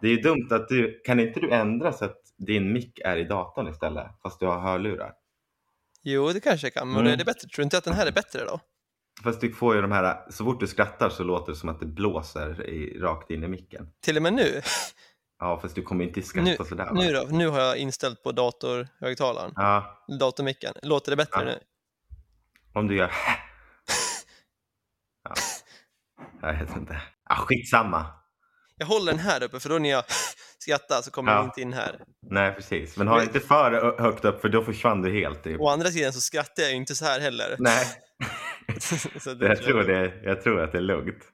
Det är ju dumt att du, kan inte du ändra så att din mick är i datorn istället, fast du har hörlurar? Jo, det kanske jag kan, men Mm. är det bättre? Tror du inte att den här är bättre då? Fast du får ju de här, så fort du skrattar så låter det som att det blåser i, rakt in i micken. Till och med nu? Ja, fast du kommer inte skratta Nu, sådär. va? nu då? Nu har jag inställt på datorhögtalaren, Ja, datormicken. Låter det bättre Ja. nu? om du gör ja. Jag vet inte. Ja, skitsamma. Jag håller den här uppe för då när jag skrattar så kommer Ja. den inte in här. Nej, precis. Men ha inte för högt upp för då försvann du helt. Typ. Å andra sidan så skrattar jag ju inte så här heller. Nej, så det jag tror, det, jag tror att det är lugnt.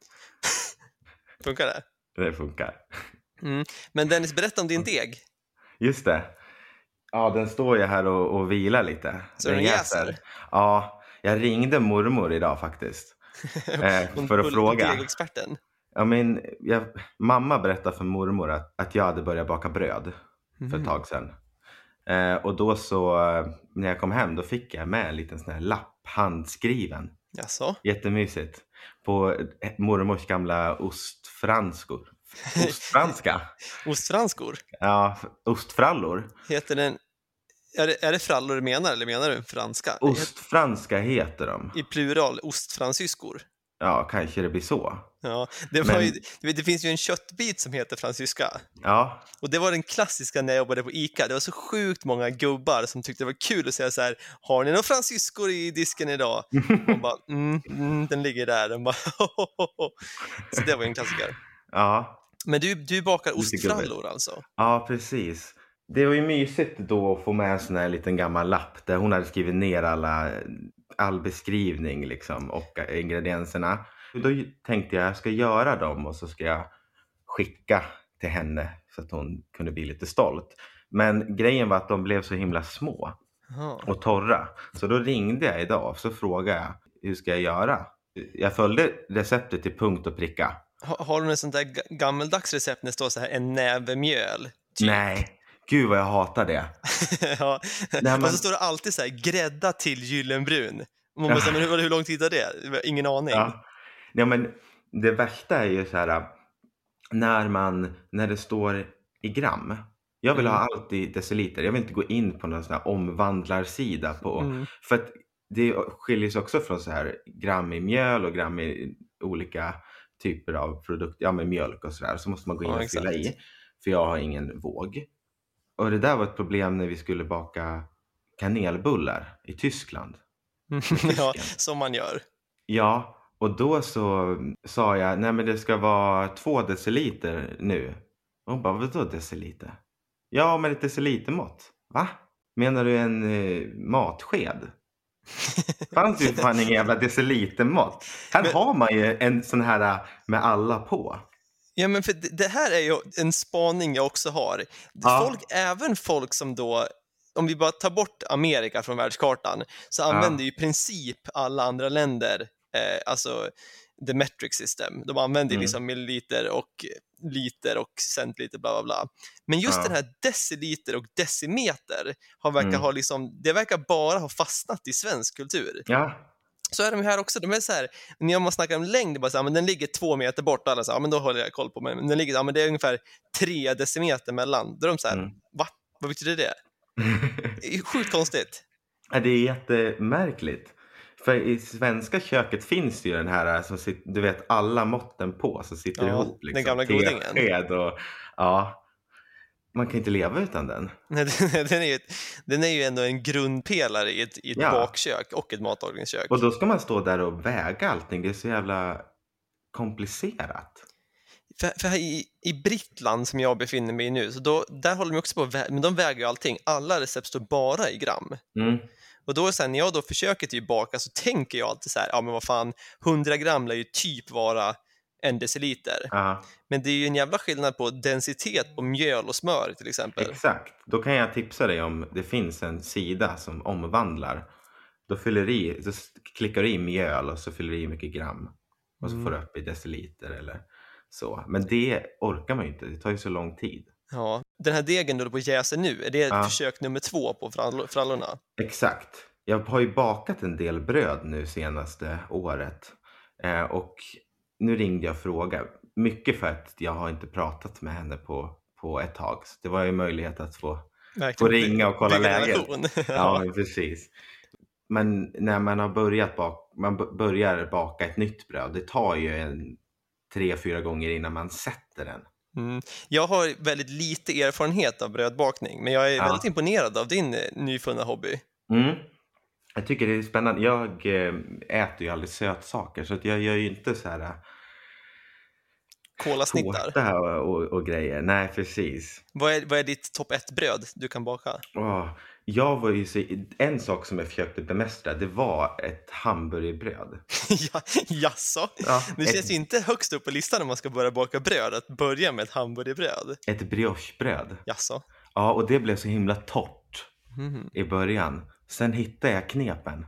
Funkar det? Det funkar. Mm. Men Dennis, berätta om din deg. Just det. Ja, den står ju här och, och vilar lite. Så den jäser? Ja, jag ringde mormor idag faktiskt. Eh, för att fråga. Degexperten. Ja, men, jag, mamma berättade för mormor att, att jag hade börjat baka bröd för Mhm. ett tag sedan. Eh, och då så, eh, när jag kom hem, då fick jag med en liten sån här lapp, handskriven. Jaså? Jättemysigt. På eh, mormors gamla ostfranskor. Ostfranska? Ostfranskor? Ja, ostfrallor. Heter den... Är det, är det frallor du menar eller menar du franska? Ostfranska heter de. I plural, ostfransyskor. Ja, kanske det blir så. Ja, det, Men- ju, det finns ju en köttbit som heter fransyska. Ja, Och det var den klassiska när jag jobbade på ICA. Det var så sjukt många gubbar som tyckte det var kul att säga så här, har ni några fransyskor i disken idag? Och bara, mm, mm, den ligger där. De bara, så det var ju en klassiker. ja, Men du, du bakar ostfrallor alltså? ja, precis. Det var ju mysigt då att få med en sån här liten gammal lapp där hon hade skrivit ner alla, all beskrivning liksom och ingredienserna. Då tänkte jag jag ska göra dem och så ska jag skicka till henne så att hon kunde bli lite stolt. Men grejen var att de blev så himla små och torra. Så då ringde jag idag och så frågade jag hur ska jag göra? Jag följde receptet till punkt och pricka. Ha, har du en sånt där ga- gammeldags recept när det står så här, en näve mjöl? Typ. Nej, gud vad jag hatar det. ja. Nej, Och men- så står det alltid så här, grädda till gyllenbrun. Och Man bara, men hur, hur lång tid tar det? Har Ingen aning. Ja. Ja, men det värsta är ju så här när man, när det står i gram. Jag vill ha Mm. allt i deciliter. Jag vill inte gå in på någon sån här omvandlarsida på, Mm. för att det skiljer sig också från så här gram i mjöl och gram i olika typer av produkter, ja med mjölk och sådär. Så måste man gå in Ja, och fylla i. För jag har ingen våg. Och det där var ett problem när vi skulle baka kanelbullar i Tyskland. ja, som man gör. Ja, och då så sa jag, nej men det ska vara två deciliter nu. Och hon bara, vadå deciliter? Ja, men ett decilitermått. Va? Menar du en eh, matsked? fanns ju fan ingen jävla decilitermått. Här Men- har man ju en sån här eh, med alla på. Ja, men för det, här är ju en spaning jag också har. Ja. Folk, även folk som då, om vi bara tar bort Amerika från världskartan, så Ja. använder ju i princip alla andra länder, eh, alltså the metric system. De använder Mm. liksom milliliter och liter och centiliter, bla bla bla. Men just Ja. den här deciliter och decimeter har verkar Mm. ha liksom, det verkar bara ha fastnat i svensk kultur. Ja, Så är de här också. De är så här, när man snackar om längd, bara så här, men den ligger två meter bort. Alla så här, ja, men då håller jag koll på. Men den ligger, ja, men det är ungefär tre decimeter mellan. Då är de så här, Mm. va? Vad betyder det? Det är sjukt konstigt. Det är jättemärkligt. För i svenska köket finns det ju den här, som sit- du vet alla måtten på som sitter Ja, ihop. den Liksom. gamla godingen. Och ja. Man kan inte leva utan den. Nej, den- den, är ju den är ju ändå en grundpelare i ett, i ett Ja. bakkök och ett matlagningskök. Och då ska man stå där och väga allting. Det är så jävla komplicerat. För, för här i, i Brittland som jag befinner mig i nu, så då, där håller de också på men de väger ju allting. Alla recept står bara i gram. Mm. Och då här, när jag då försöker typ baka så tänker jag alltid så här, ja men vad fan, 100 gram lär ju typ vara en deciliter. Ja, Men det är ju en jävla skillnad på densitet på mjöl och smör till exempel. exakt. Då kan jag tipsa dig om det finns en sida som omvandlar. Då fyller i, så klickar du i mjöl och så fyller du i mycket gram. Och så Mm. får du upp i deciliter eller så. Men det orkar man ju inte. Det tar ju så lång tid. Ja. Den här degen du håller på att jäsa nu, är det Ja. försök nummer två på frall- frallorna? Exakt. Jag har ju bakat en del bröd nu senaste året. Eh, och nu ringde jag och frågade. mycket för att jag har inte pratat med henne på, på ett tag. Så det var ju möjlighet att få, få ringa och kolla läget. Ja, precis. Men när man har börjat bak, man börjar baka ett nytt bröd, det tar ju en tre, fyra gånger innan man sätter den. Mm. Jag har väldigt lite erfarenhet av brödbakning, men jag är Ja. väldigt imponerad av din eh, nyfunna hobby. Mm. Jag tycker det är spännande. Jag eh, äter ju aldrig sötsaker så jag gör ju inte så här eh, Kolasnittar. tårta och, och, och grejer. Nej, precis. Vad är, vad är ditt topp ett bröd du kan baka? Åh, jag var ju så, en sak som jag försökte bemästra, det var ett hamburgerbröd. ja, jaså? Ja, Det ett, känns ju inte högst upp på listan när man ska börja baka bröd, att börja med ett hamburgerbröd. ett briochebröd. Jaså? Ja, och det blev så himla torrt Mhm. i början. Sen hittade jag knepen.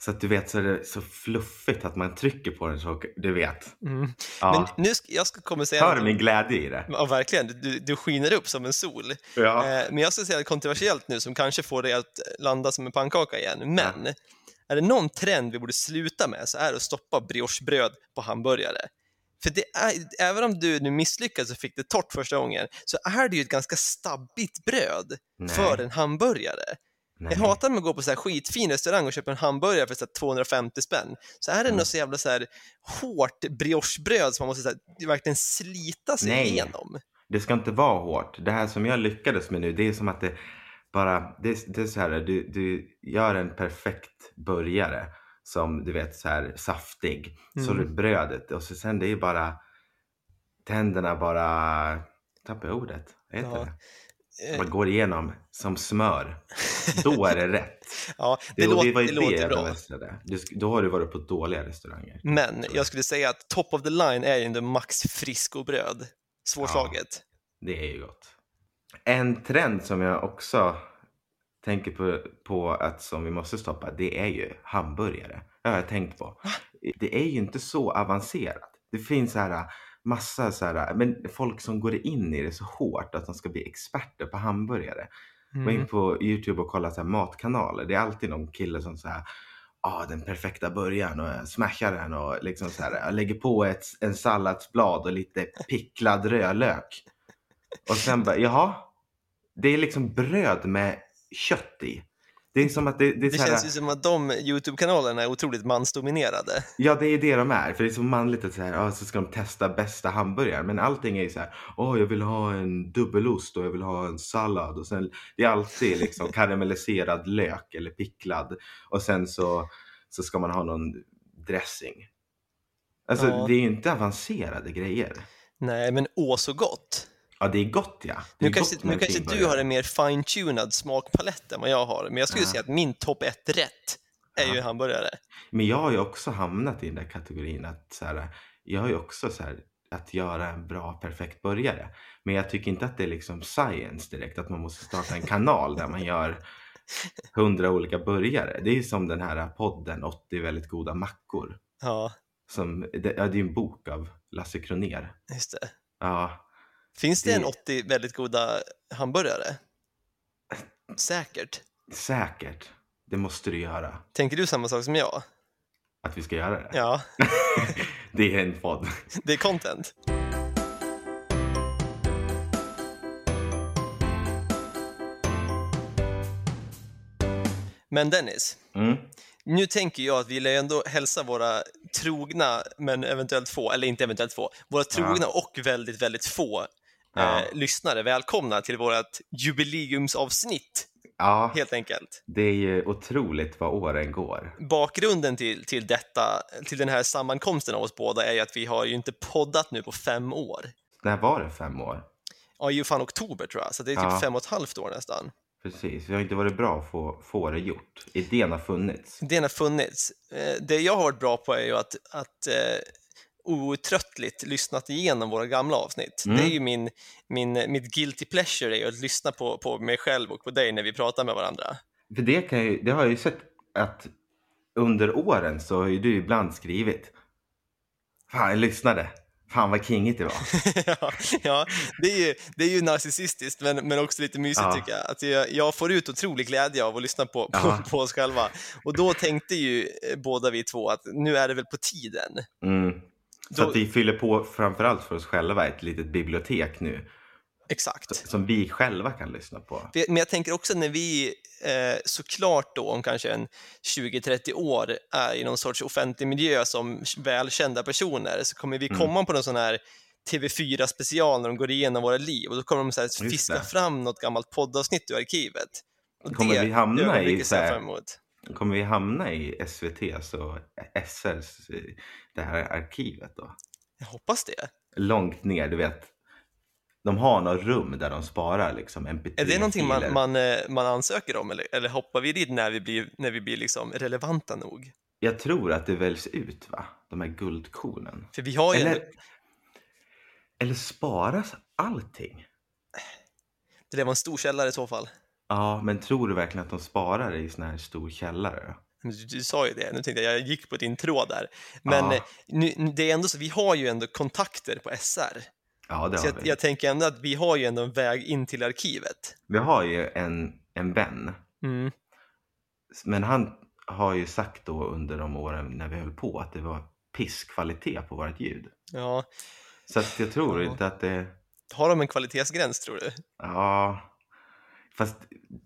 Så att du vet så är det så fluffigt att man trycker på den så du vet. Mm. Ja. Men nu ska, jag ska komma och säga... Hör du min glädje i det? Ja, verkligen. Du, du skiner upp som en sol. Ja. Eh, men jag ska säga något kontroversiellt nu som kanske får dig att landa som en pannkaka igen. Men är det någon trend vi borde sluta med så är det att stoppa briochebröd på hamburgare. För det är, även om du nu misslyckades och fick det torrt första gången så är det ju ett ganska stabbigt bröd Nej. för en hamburgare. Nej. Jag hatar med att gå på så här skitfin restaurang och köpa en hamburgare för så här 250 spänn. Så är det Mm. något så jävla så här hårt briochebröd som man måste så här, verkligen slita sig Nej. igenom. Det ska inte vara hårt. Det här som jag lyckades med nu, det är som att det bara, det, det är så här, du, du gör en perfekt burgare som du vet så här saftig. Så Mm. du brödet och så sen det är bara tänderna bara, tappar ordet, vad heter Ja. det? Eh, Man går igenom som smör. Då är det rätt. Ja, det, Det, låter, det var ju det det låter jag bemästrade. Då har du varit på dåliga restauranger. Men jag skulle säga att top of the line är ju ändå Max Frisco-bröd. Svårslaget. Det är ju gott. En trend som jag också tänker på, på att som vi måste stoppa, det är ju hamburgare. Det har jag tänkt på. Det är ju inte så avancerat. Det finns så här massa så här, men folk som går in i det så hårt att de ska bli experter på hamburgare. Gå Mm. in på Youtube och kolla så här matkanaler. Det är alltid någon kille som säger ah, den perfekta början och smashar den och liksom så här, lägger på ett, en salladsblad och lite picklad rödlök. Och sen bara, jaha, det är liksom bröd med kött i. Det är som att det, det är Det här, känns ju som att de YouTube-kanalerna är otroligt mansdominerade. Ja, det är det de är. För det är så manligt att så här, ah, så ska de testa bästa hamburgaren. Men allting är ju så här, åh, jag vill ha en dubbelost och jag vill ha en sallad. Och sen, det är alltid liksom karamelliserad lök eller picklad. Och sen så, så ska man ha någon dressing. Alltså, Ja. det är ju inte avancerade grejer. Nej, men åh så gott. Ja, det är gott ja. Är Nu kanske, nu kanske du har en mer fine-tunad smakpalett än vad jag har, men jag skulle Ja. säga att min topp ett rätt är ju Ja. hamburgare. Men jag har ju också hamnat i den där kategorin att så här, jag har ju också så här, att göra en bra perfekt burgare. Men jag tycker inte att det är liksom science direkt, att man måste starta en kanal där man gör hundra olika burgare. Det är ju som den här podden 80 väldigt goda mackor. Ja, Som, det, ja, det är en bok av Lasse Kronér. just det. Ja, Finns det Det- en 80 väldigt goda hamburgare? Säkert. säkert. Det måste du göra. Tänker du samma sak som jag? Att vi ska göra det. Ja, det är en podd. det är content. Men Dennis, Mm. nu tänker jag att vi lär ändå hälsa våra trogna, men eventuellt få, eller inte eventuellt få, våra trogna och väldigt, väldigt få Ja. eh, lyssnare välkomna till vårt jubileumsavsnitt, Ja, helt enkelt. det är ju otroligt vad åren går. Bakgrunden till, till detta, till den här sammankomsten av oss båda är ju att vi har ju inte poddat nu på fem år. När var det fem år? Ja, ju fan oktober tror jag, så det är typ Ja. fem och ett halvt år nästan. Precis, vi har inte varit bra att få, få det gjort. Idén har funnits. Den har funnits. Eh, Det jag har varit bra på är ju att, att eh, outtröttligt lyssnat igenom våra gamla avsnitt. Mm. Det är ju min, min, mitt guilty pleasure är att lyssna på, på mig själv och på dig när vi pratar med varandra. För det, kan ju, det har jag ju sett att under åren så har ju du ibland skrivit. Fan, jag lyssnade. Fan vad kingigt det var. ja, ja det, är ju, det är ju narcissistiskt men, men också lite mysigt Ja. tycker jag. Att jag. Jag får ut otrolig glädje av att lyssna på, på, Ja. på oss själva. Och då tänkte ju eh, båda vi två att nu är det väl på tiden. Mm. Så Då- att vi fyller på framförallt för oss själva ett litet bibliotek nu. Exakt. Som vi själva kan lyssna på. Men jag tänker också när vi eh, såklart då om kanske en 20-30 år är i någon sorts offentlig miljö som välkända personer så kommer vi Mm. komma på någon sån här TV4 special när de går igenom våra liv och då kommer de så här fiska fram något gammalt poddavsnitt ur arkivet. Och Kommer vi hamna i så här-. Kommer vi hamna i SVTs och SRs, eh, det här arkivet då? Jag hoppas det. Långt ner, du vet. De har något rum där de sparar liksom mp3 Är det någonting man, man, eh, man ansöker om eller, eller hoppar vi dit när vi blir, när vi blir liksom relevanta nog? Jag tror att det väljs ut va? De här guldkornen. För vi har ju Eller, ändå, eller sparas allting? det var en stor källare i så fall. Ja, men tror du verkligen att de sparar det i sån här stor källare? Du, du sa ju det, nu tänkte jag, jag gick på din tråd där. Men Ja. eh, nu, det är ändå så, vi har ju ändå kontakter på SR. Ja, det Så har jag, vi. jag tänker ändå att vi har ju ändå en väg in till arkivet. Vi har ju en, en vän, Mm. men han har ju sagt då under de åren när vi höll på att det var pisskvalitet på vårt ljud. Ja. Så jag tror Ja. inte att det... Har de en kvalitetsgräns tror du? Ja, fast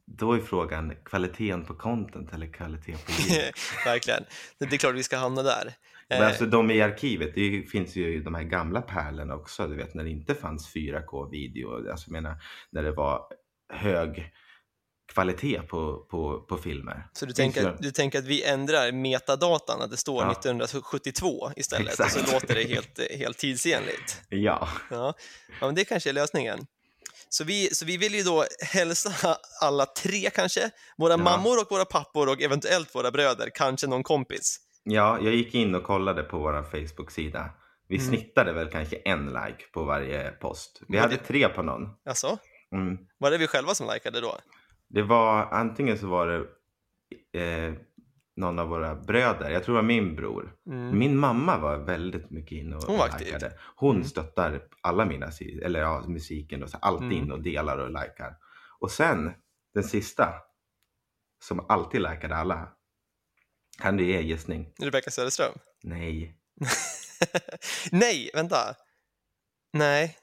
då är frågan kvaliteten på content eller kvalitet på ljud. Verkligen. Det är klart vi ska hamna där. Men Eh, alltså de i arkivet, det finns ju de här gamla pärlorna också, du vet när det inte fanns 4K-video, alltså jag menar när det var hög kvalitet på, på, på filmer. så du tänker, ju- du tänker att vi ändrar metadatan, att det står Ja. 1972 istället och Exakt. så låter det helt, helt tidsenligt. Ja, Ja. ja, men det kanske är lösningen. Så vi, så vi vill ju då hälsa alla tre kanske, våra Ja. mammor och våra pappor och eventuellt våra bröder, kanske någon kompis. ja, jag gick in och kollade på vår Facebook-sida. Vi Mm. snittade väl kanske en like på varje post. Vi hade tre på någon. Alltså, Mm. var det vi själva som likade då? Det var antingen så var det eh, någon av våra bröder, jag tror det var min bror. Mm. Min mamma var väldigt mycket inne och Hon var aktiv. likade. Hon Mm. stöttar alla mina eller ja, musiken och så alltid Mm. in och delar och likar. Och sen den sista som alltid likade alla. Kan du ge en gissning? Rebecca Söderström? Nej, Nej, vänta. Nej,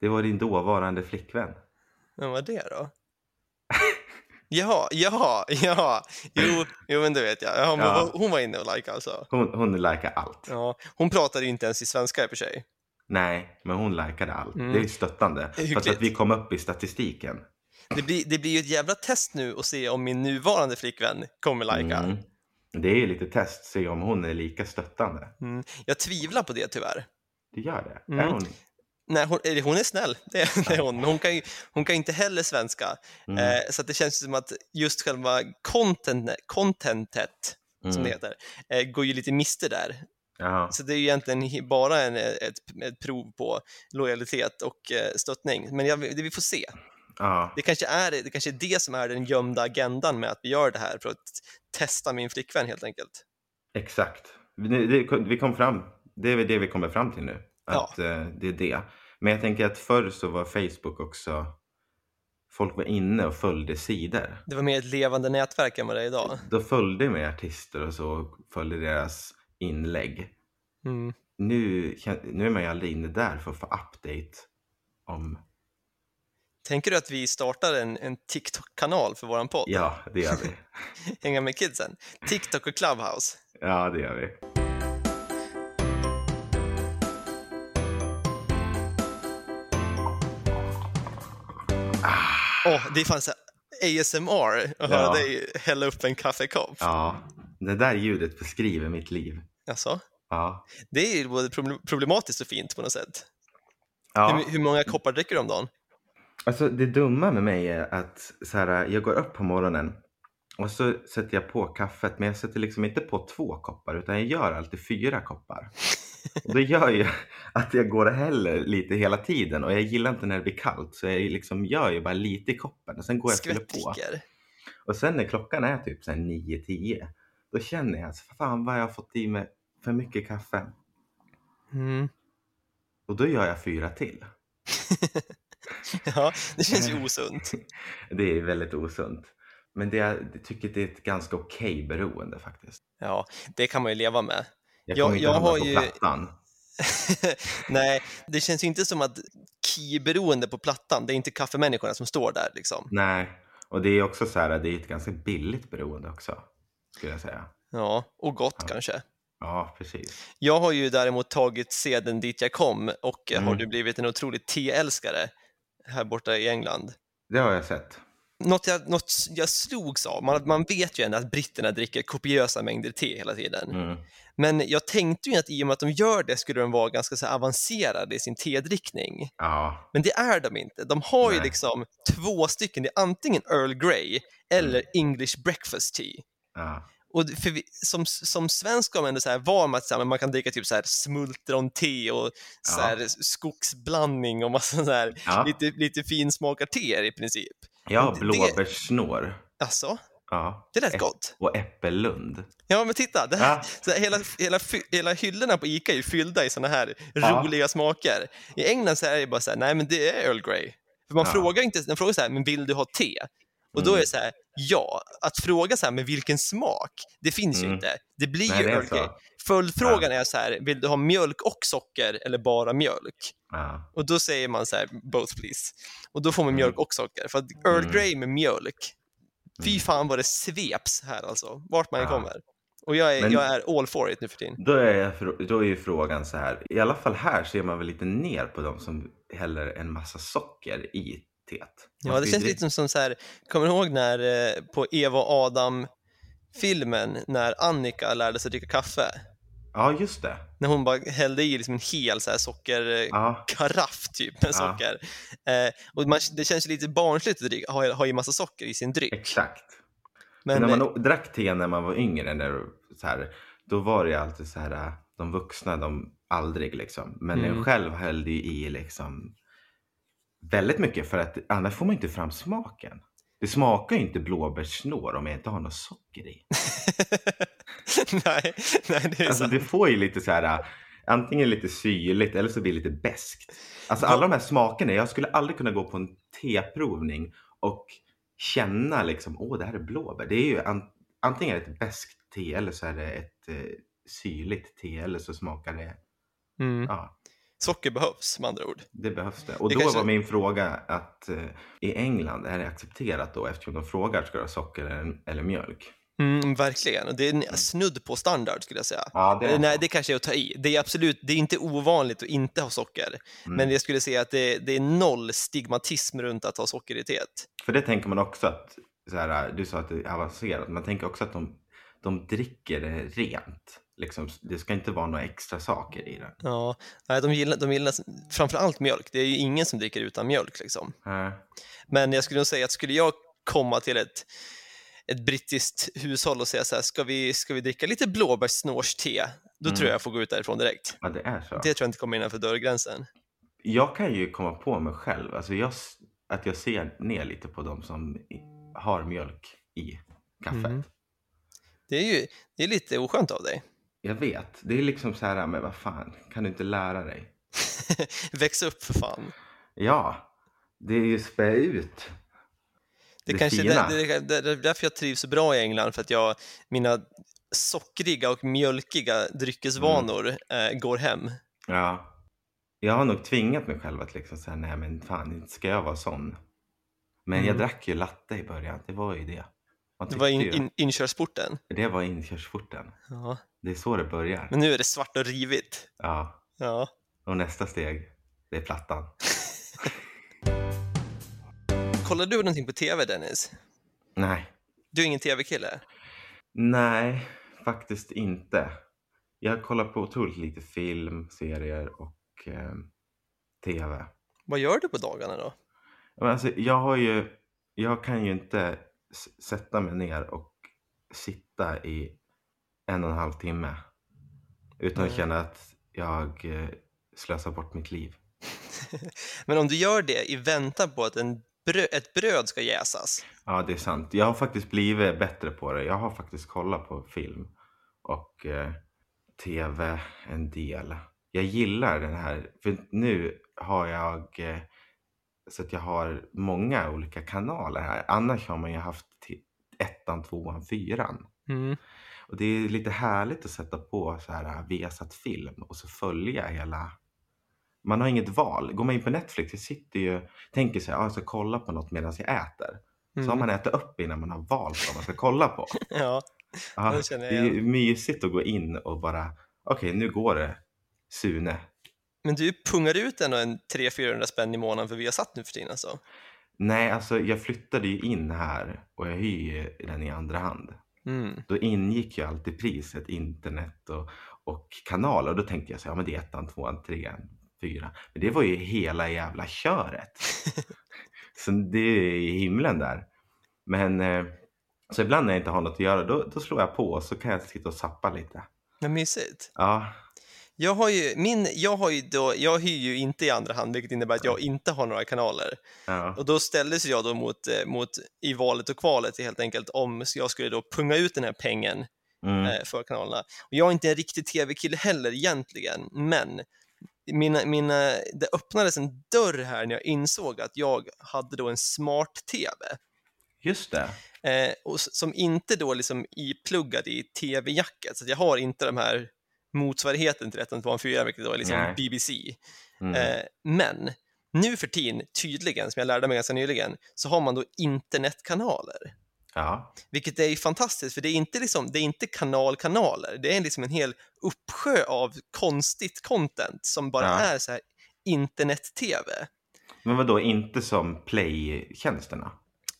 det var din dåvarande flickvän. vem var det då? Jaha, jaha, jaha. Jo, jo men det vet jag. Ja, men Ja. Hon var inne och likade alltså. Hon, hon likar allt. Ja, hon pratade ju inte ens i svenska i och för sig. Nej, men hon likade allt. Mm. Det är stöttande. Fast att vi kom upp i statistiken. Det blir, det blir ju ett jävla test nu att se om min nuvarande flickvän kommer lika. Mm. Det är ju lite test, se om hon är lika stöttande. Mm. Jag tvivlar på det tyvärr. Du gör det? Mm. Är hon? Nej, hon, eller hon är snäll, det är, det hon, men hon kan ju hon kan inte heller svenska. Mm. Eh, så det känns som att just själva content, contentet, som Mm. det heter, eh, går ju lite miste där. Ja. Så det är ju egentligen bara en, ett, ett prov på lojalitet och eh, stöttning. Men jag, det vi får se. Det kanske, är, det kanske är det som är den gömda agendan med att vi gör det här, för att testa min flickvän helt enkelt. Exakt. Vi, det, vi kom fram, det är det vi kommer fram till nu. Ja. Att eh, det är det. Men jag tänker att förr så var Facebook också, folk var inne och följde sidor. Det var mer ett levande nätverk än vad det är idag. Då följde med artister och så och följde deras inlägg. Mm. Nu, nu är man ju aldrig inne där för att få update om, Tänker du att vi startar en, en TikTok-kanal för våran podd? ja det gör vi. Hänga med kidsen? TikTok och Clubhouse? Ja det gör vi. Det är fan så ASMR att höra dig hälla upp en kaffekopp. Ja, det där ljudet beskriver mitt liv. Alltså, Ja. det är både proble- problematiskt och fint på något sätt. ja. Hur, hur många koppar dricker du om dagen? Alltså det dumma med mig är att så här, jag går upp på morgonen och så sätter jag på kaffet men jag sätter liksom inte på två koppar utan jag gör alltid fyra koppar. Och det gör ju att jag går och häller lite hela tiden och jag gillar inte när det blir kallt så jag liksom gör ju bara lite i koppen och sen går jag och fyller på. Och sen när klockan är typ så här 9-10 då känner jag att fan vad jag har fått i mig för mycket kaffe. Mm. Och då gör jag fyra till. Ja, det känns ju osunt. Det är väldigt osunt. Men det jag tycker det är ett ganska okej beroende faktiskt. Ja, det kan man ju leva med. Jag Jag- kommer inte jag hamna har på ju- plattan. Nej, det känns ju inte som att key-beroende på plattan, det är inte kaffemänniskorna som står där liksom. Nej, och det är också så här, det är ett ganska billigt beroende också, skulle jag säga. Ja, och gott Ja. kanske. Ja, precis. Jag har ju däremot tagit seden dit jag kom och eh, har Mm. du blivit en otrolig teälskare här borta i England. Det har jag sett. Något jag, något jag slogs av, man, man vet ju ändå att britterna dricker kopiösa mängder te hela tiden. Mm. Men jag tänkte ju att i och med att de gör det skulle de vara ganska så avancerade i sin tedrickning. Ja, Men det är de inte. De har ju Nej. liksom två stycken, det är antingen Earl Grey eller English breakfast tea. ja, Och för vi, som, som svensk ska man ändå så här med att så här, man kan dricka typ så här smultron-te och så Ja. här skogsblandning och massa så här, ja. lite, lite finsmakar teer i princip. Ja blåbärssnår. Alltså, Ja. det lät gott. Och äppellund. Ja, men titta, det här, Ja, så här, hela, hela, hela hyllorna på Ica är fyllda i såna här Ja. roliga smaker. I England så är det bara så här, nej men det är Earl Grey. För man Ja. frågar inte, den frågar så här, men vill du ha te? Och då är Mm. det så här, ja. Att fråga så här, men vilken smak? Det finns ju Mm. inte. Det blir nej, ju Earl Grey. Följdfrågan är så här, vill du ha mjölk och socker eller bara mjölk? Ja, Och då säger man så här, both please. Och då får man Mm. mjölk och socker. För att Earl Mm. Grey med mjölk, fy Mm. fan vad det sveps här alltså, vart man än Ja. kommer. Och jag är, Men- jag är all for it nu för tiden. Då är, då är ju frågan så här. I alla fall här ser man väl lite ner på de som häller en massa socker i Ja, det ju känns lite som så här, kommer du ihåg när eh, på Eva och Adam filmen när Annika lärde sig dricka kaffe? Ja, just det. När hon bara hällde i liksom en hel så här sockerkaraff Ja, typ med Ja. socker. Eh, och man, det känns ju lite barnsligt att dricka, ha, ha i massa socker i sin dryck. exakt. Men när man eh, drack te när man var yngre, när, så här, då var det ju alltid så här, äh, de vuxna, de aldrig liksom. Men Mm. jag själv hällde ju i liksom väldigt mycket för att annars får man inte fram smaken. Det smakar ju inte blåbärssnår om jag inte har något socker i. nej, nej, det är Alltså sant. det får ju lite så här, antingen lite syrligt eller så blir det lite beskt. Alltså alla de här smakerna, jag skulle aldrig kunna gå på en teprovning och känna liksom, åh det här är blåbär. Det är ju an, antingen ett beskt te eller så är det ett eh, syrligt te eller så smakar det, Mm. ja, Socker behövs med andra ord. det behövs det. Och Det då kanske- var min fråga att eh, i England är det accepterat då eftersom de frågar ska du ha socker eller, eller mjölk? Mm, verkligen, det är snudd på standard skulle jag säga. Ja, det Eh, är Nej, så. det kanske är att ta i. Det är absolut, det är inte ovanligt att inte ha socker. Mm. Men jag skulle säga att det, det är noll stigmatism runt att ha socker i teet. För det tänker man också att, så här, du sa att det är avancerat, man tänker också att de, de dricker det rent. Liksom, det ska inte vara några extra saker i det. Ja, nej, de gillar, de gillar framför allt mjölk. Det är ju ingen som dricker utan mjölk. Liksom. Äh, Men jag skulle nog säga att skulle jag komma till ett, ett brittiskt hushåll och säga så här, ska vi, ska vi dricka lite blåbärssnårste? Då Mm. tror jag jag får gå ut därifrån direkt. ja, det är så. Det tror jag inte kommer innanför dörrgränsen. Jag kan ju komma på mig själv, alltså jag, att jag ser ner lite på de som har mjölk i kaffet. Mm. Det är ju det är lite oskönt av dig. Jag vet, det är liksom så här, men vad fan, kan du inte lära dig? Väx upp för fan. Ja, det är ju spä ut. Det, Det kanske fina. det, det, det, är därför jag trivs så bra i England, för att jag, mina sockriga och mjölkiga dryckesvanor eh, går hem. Ja. Jag har nog tvingat mig själv att liksom säga, nej men fan, inte ska jag vara sån. Men jag Mm. drack ju latte i början, det var ju det. Det var in, in, inkörsporten. Det var inkörsporten. Ja. Det är så det börjar. Men nu är det svart och rivigt. Ja. Ja. Och nästa steg, det är plattan. Kollar du någonting på tv, Dennis? Nej. Du är ingen tv-kille? Nej, faktiskt inte. Jag kollar på otroligt lite film, serier och eh, tv. Vad gör du på dagarna då? Men alltså, jag har ju, jag kan ju inte sätta mig ner och sitta i en och en halv timme utan att Nej. känna att jag eh, slösar bort mitt liv. Men om du gör det i väntan på att en brö- ett bröd ska jäsas. Ja, det är sant. Jag har faktiskt blivit bättre på det. Jag har faktiskt kollat på film och eh, tv en del. Jag gillar den här, för nu har jag eh, så att jag har många olika kanaler här. Annars har man ju haft ettan, tvåan, fyran. Mm. Och det är lite härligt att sätta på så här äh, Viasat film och så följa hela man har inget val. Går man in på Netflix, jag sitter ju, tänker så här, ah, jag ska kolla på något medan jag äter. Så har Mm. man ätit upp innan man har valt vad man ska kolla på. Ja, Ja, det känner det är mysigt att gå in och bara, okej nu går det Sune. men du pungar ut ändå en 300-400 spänn i månaden för Viasat nu för tiden alltså? Nej, alltså jag flyttade ju in här och jag hyr den i andra hand. Mm. Då ingick ju alltid priset internet och, och kanaler och då tänkte jag så ja men det är ettan, tvåan, trean, fyran. Men det var ju hela jävla köret. så det är i himlen där. Men eh, så ibland när jag inte har något att göra då, då slår jag på och så kan jag sitta och sappa lite. Vad mysigt. Ja, Jag har ju, min, jag har ju då, jag hyr ju inte i andra hand, vilket innebär att jag inte har några kanaler. ja, Och då ställdes jag då mot, eh, mot i valet och kvalet helt enkelt om jag skulle då punga ut den här pengen mm, eh, för kanalerna. Och jag är inte en riktig tv-kille heller egentligen, men mina, mina, det öppnades en dörr här när jag insåg att jag hade då en smart-tv. just det. Eh, och som inte då liksom ipluggad i tv-jacket, så jag har inte de här motsvarigheten till 1324, vilket då är liksom Nej. BBC. Mm. Eh, men nu för tiden, tydligen, som jag lärde mig ganska nyligen, så har man då internetkanaler. Ja, Vilket är fantastiskt, för det är inte, liksom, det är inte kanalkanaler, det är liksom en hel uppsjö av konstigt content som bara Ja. är så här internet-tv. men vad då inte som play-tjänsterna?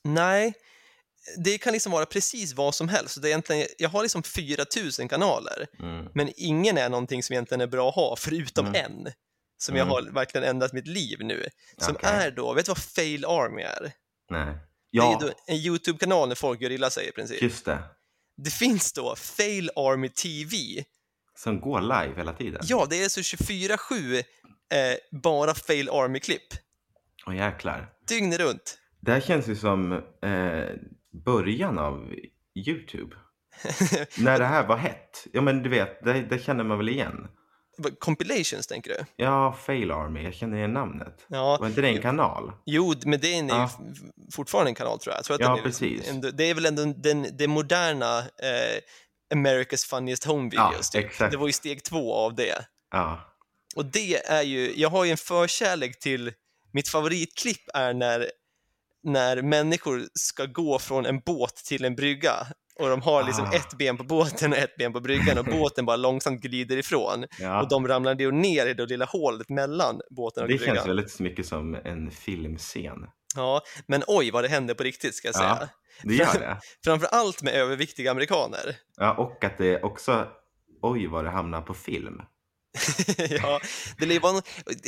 Nej, det kan liksom vara precis vad som helst. Det är egentligen, jag har liksom 4000 kanaler, Mm. men ingen är någonting som egentligen är bra att ha, förutom Mm. en, som jag Mm. har verkligen ändrat mitt liv nu. Som Okej. är då, vet du vad Fail Army är? Nej. Det är Ja, ju då en YouTube-kanal när folk gör illa sig i princip. just det. Det finns då Fail Army TV. Som går live hela tiden. Ja, det är så 24-7 eh, bara Fail Army-klipp. Åh jäklar. Dygnet runt. Det här känns ju som eh, början av Youtube. När det här var hett. Ja men du vet, det, det känner man väl igen. Compilations, tänker du? Ja, Fail Army, jag känner igen namnet. Ja, Var inte det en kanal? jo, men det är en, Ja. fortfarande en kanal, tror jag. jag tror Ja, den är, precis. En, det är väl ändå den, det moderna eh, America's Funniest Home Videos. Ja, typ. Det var ju steg två av det. Ja. Och det är ju, jag har ju en förkärlek till, mitt favoritklipp är när, när människor ska gå från en båt till en brygga och de har liksom Ah. ett ben på båten och ett ben på bryggan och båten bara långsamt glider ifrån ja. och de ramlar ner i det lilla hålet mellan båten och Det bryggan. känns väldigt mycket som en filmscen. Ja, men oj vad det händer på riktigt ska jag säga. Ja. Det gör det. Framför allt med överviktiga amerikaner. Ja, och att det också, oj vad det hamnar på film. ja, det, nå-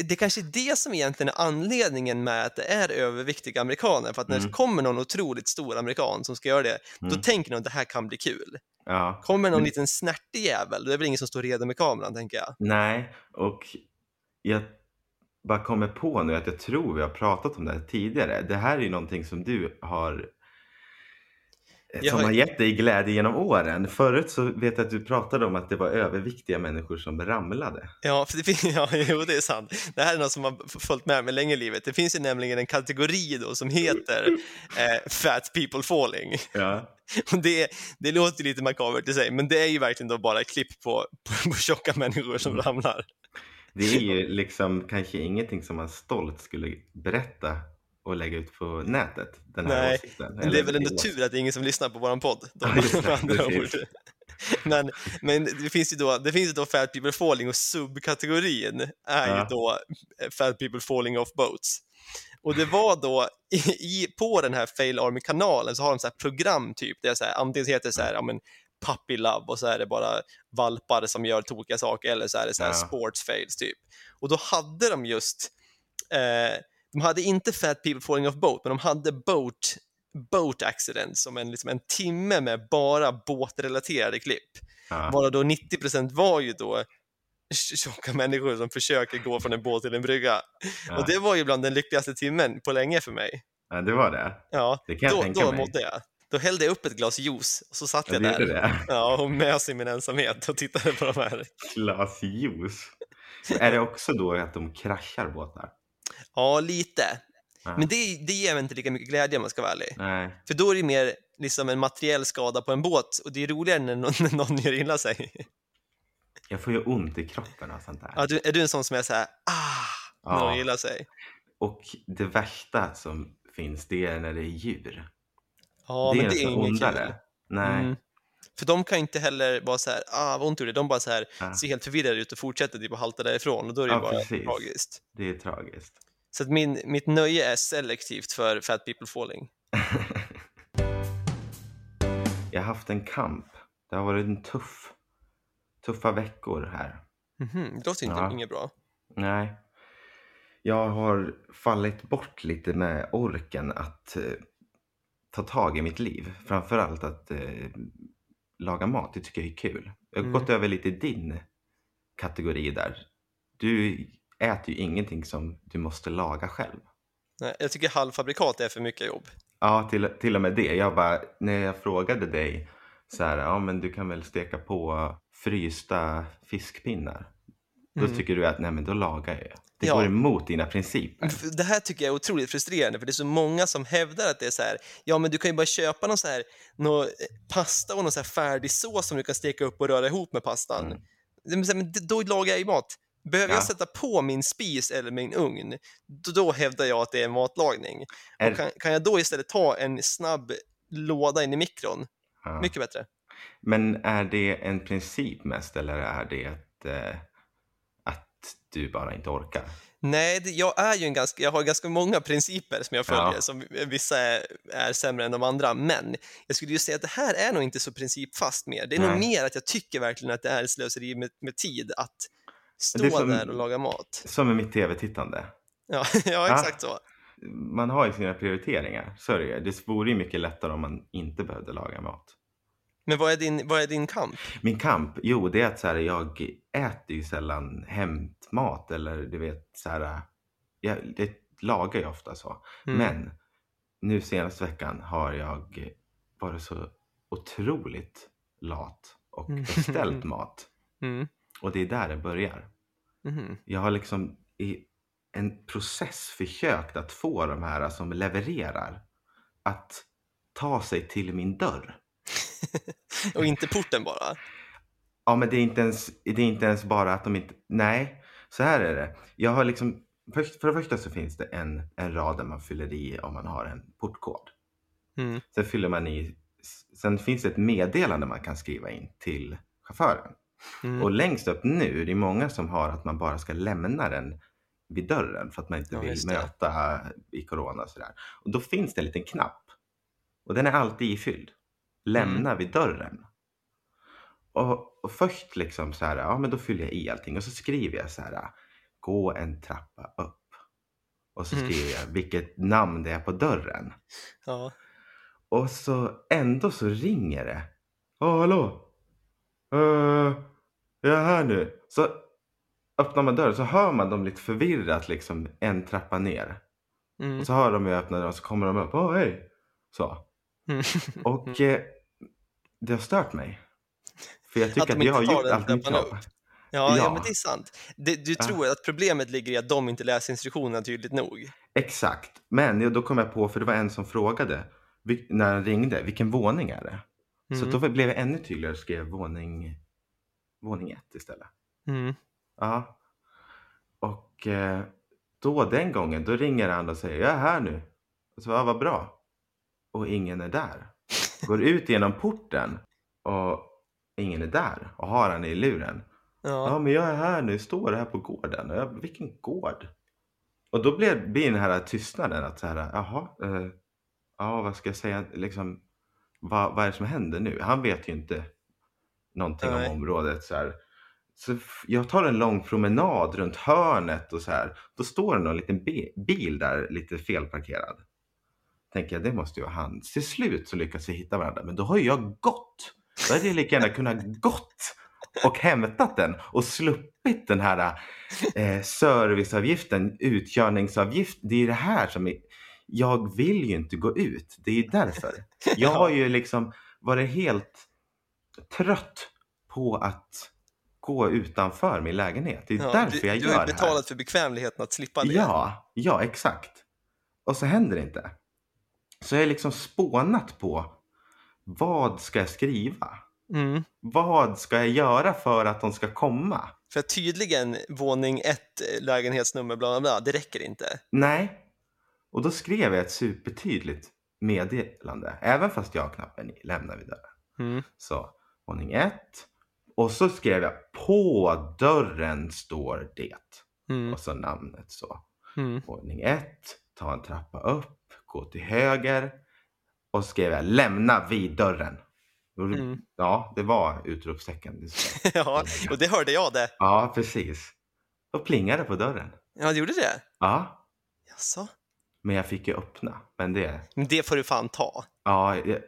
det kanske är det som egentligen är anledningen med att det är överviktiga amerikaner. För att när det Mm. kommer någon otroligt stor amerikan som ska göra det, då Mm. tänker de att det här kan bli kul. Ja. Kommer någon Men- liten snärtig jävel, då är det väl ingen som står redo med kameran, tänker jag. Nej, och jag bara kommer på nu att jag tror vi har pratat om det här tidigare. Det här är ju någonting som du har Jag som har- gett dig glädje genom åren. Förut så vet jag att du pratade om att det var överviktiga människor som ramlade. Ja, för det finns, ja, jo, det är sant. Det här är något som har följt med mig länge i livet. Det finns ju nämligen en kategori då som heter eh, Fat People Falling. Ja. Det, det låter lite makabert i sig, men det är ju verkligen då bara klipp på, på, på tjocka människor som Mm. ramlar. Det är ju liksom kanske ingenting som man stolt skulle berätta och lägga ut på nätet. Den här Nej, åsikten. Men det är väl ändå tur att det är ingen som lyssnar på våran podd. Då, Ja. Men, men det finns ju då, det finns ju då Fat People Falling och subkategorin är ju Ja. då eh, Fat People Falling Off Boats. Och det var då i, i, på den här Fail Army-kanalen så har de så här program typ, det är så här, antingen heter det så här, ja men Puppy Love och så är det bara valpar som gör tokiga saker eller så är det så här Ja. sports fails typ. Och då hade de just, eh, de hade inte Fat People Falling Off Boat, men de hade Boat, boat Accident som en, liksom en timme med bara båtrelaterade klipp. Ja. Varav då 90% var ju då tjocka människor som försöker gå från en båt till en brygga. Ja. Och det var ju bland den lyckligaste timmen på länge för mig. ja, det var det. Ja, Det kan jag då, tänka då mig. mådde jag. Då hällde jag upp ett glas juice och så satt Ja, jag det där. det. Ja, och mös i min ensamhet och tittade på de här. Glas juice. Är det också då att de kraschar båtar? Ja, lite. Ja. Men det, det ger mig inte lika mycket glädje om man ska vara ärlig. Nej. För då är det mer liksom en materiell skada på en båt och det är roligare när någon, när någon gör illa sig. Jag får ju ont i kroppen av sånt där. Ja, du, är du en sån som är så här, ah, när Ja. någon gör illa sig? Och det värsta som finns, det är när det är djur. Ja, det men är det är inget kul. Nej. Mm. För de kan inte heller vara så här, ah vad ont det. De bara så här, Ja. ser helt förvirrade ut och fortsätter typ att halta därifrån och då är det Ja, bara precis. tragiskt. Det är tragiskt. Så att min, mitt nöje är selektivt för Fat People Falling. Jag har haft en kamp. Det har varit en tuff, tuffa veckor här. Mhm, det låter inte Ja. inget bra. Nej. Jag har fallit bort lite med orken att eh, ta tag i mitt liv. Framförallt att eh, laga mat. Det tycker jag är kul. Jag har Mm. gått över lite i din kategori där. Du äter ju ingenting som du måste laga själv. Nej, jag tycker halvfabrikat är för mycket jobb. Ja, till, till och med det. Jag bara, när jag frågade dig så här, ja men du kan väl steka på frysta fiskpinnar. Då Mm. tycker du att, nej men då lagar jag. Det Ja. går emot dina principer. Det här tycker jag är otroligt frustrerande för det är så många som hävdar att det är så här, ja men du kan ju bara köpa någon så här, nå eh, pasta och någon så här färdig sås som du kan steka upp och röra ihop med pastan. Mm. Men då lagar jag ju mat. Behöver Ja. jag sätta på min spis eller min ugn, då, då hävdar jag att det är matlagning. Är- kan, kan jag då istället ta en snabb låda in i mikron, Ja. mycket bättre. Men är det en princip mest eller är det att, eh, att du bara inte orkar? Nej, jag, är ju en ganska, jag har ganska många principer som jag följer, Ja. som vissa är, är sämre än de andra, men jag skulle ju säga att det här är nog inte så principfast mer. Det är nog Nej. mer att jag tycker verkligen att det är slöseri med, med tid att stå som- där och laga mat. Som med mitt tv-tittande. Ja, ja exakt så. Man har ju sina prioriteringar, så är det ju. Det vore ju mycket lättare om man inte behövde laga mat. Men vad är din, vad är din kamp? Min kamp, jo det är att så här, jag äter ju sällan hämtmat eller du vet så här, jag, det lagar jag ofta så. Mm. Men nu senaste veckan har jag varit så otroligt lat och Mm. beställt mat. Mm. Och det är där det börjar. Mhm. Jag har liksom i en process försökt att få de här som levererar att ta sig till min dörr. Och inte porten bara. Ja, men det är inte ens, det är inte ens bara att de inte... Nej, så här är det. Jag har liksom... Först, för det första så finns det en, en rad där man fyller i om man har en portkod. Mm. Sen fyller man i... Sen finns det ett meddelande man kan skriva in till chauffören. Mm. Och längst upp nu, det är många som har att man bara ska lämna den vid dörren för att man inte Ja, vill möta i corona och sådär. Och då finns det en liten knapp. Och den är alltid ifylld. Lämna Mm. vid dörren. Och, och först liksom så här, ja men då fyller jag i allting och så skriver jag så här, gå en trappa upp. Och så Mm. skriver jag vilket namn det är på dörren. Ja. Och så ändå så ringer det. Ja, hallå? Uh, jag är här nu. Så öppnar man dörren så hör man dem lite förvirrat liksom en trappa ner. Mm. Och så hör de ju öppna dörren och så kommer de upp. Åh, hej! Så. Mm. Och eh, det har stört mig. För jag tycker Att att, jag har gjort allt mitt jobb. Ja, ja. Ja. men det är sant. Det, du Ja. tror att problemet ligger i att de inte läser instruktionerna tydligt nog. Exakt. Men ja, då kom jag på, för det var en som frågade när han ringde, vilken våning är det? Så Mm. då blev jag ännu tydligare och skrev våning, våning ett istället. Mm. Ja. Och eh, då den gången, då ringer han och säger jag är här nu. Och så, ja, vad bra. Och ingen är där. Går ut genom porten och ingen är där och har han i luren. Ja, Ja. men jag är här nu, står här på gården. Och jag, vilken gård? Och då blir, blir den här tystnaden att så här, jaha, eh, ja vad ska jag säga, liksom, vad, vad är det som händer nu? Han vet ju inte någonting Nej. om området. Så, här. så jag tar en lång promenad runt hörnet och så här. Då står det någon liten bi- bil där lite felparkerad. Tänker jag, det måste ju vara han. Till slut så lyckas vi hitta varandra, men då har ju jag gått. Då hade jag lika gärna kunnat gått och hämtat den och sluppit den här eh, serviceavgiften, utkörningsavgift. Det är det här som är, jag vill ju inte gå ut. Det är ju därför. Jag har ju liksom varit helt trött på att gå utanför min lägenhet. Det är Ja, därför du, jag du gör har det här. betalat för bekvämligheten att slippa det. Ja, ja exakt. Och så händer det inte. Så jag har liksom spånat på vad ska jag skriva? Mm. Vad ska jag göra för att de ska komma? För tydligen våning ett, eh, lägenhetsnummer, bla bla bla, det räcker inte. Nej. Och då skrev jag ett supertydligt meddelande. Även fast jag knappen i lämnar vid dörren. Mm. Så våning ett. Och så skrev jag på dörren står det. Mm. Och så namnet så. Mm. Våning ett. Ta en trappa upp. Gå till höger. Och så skrev jag lämna vid dörren. Mm. Ja, det var utropstecken. Ja, och det hörde jag det. Ja, precis. Då plingade på dörren. Ja, det gjorde det? Ja, Jaså? Men jag fick ju öppna. Men det, det får du fan ta. ja, jag, Att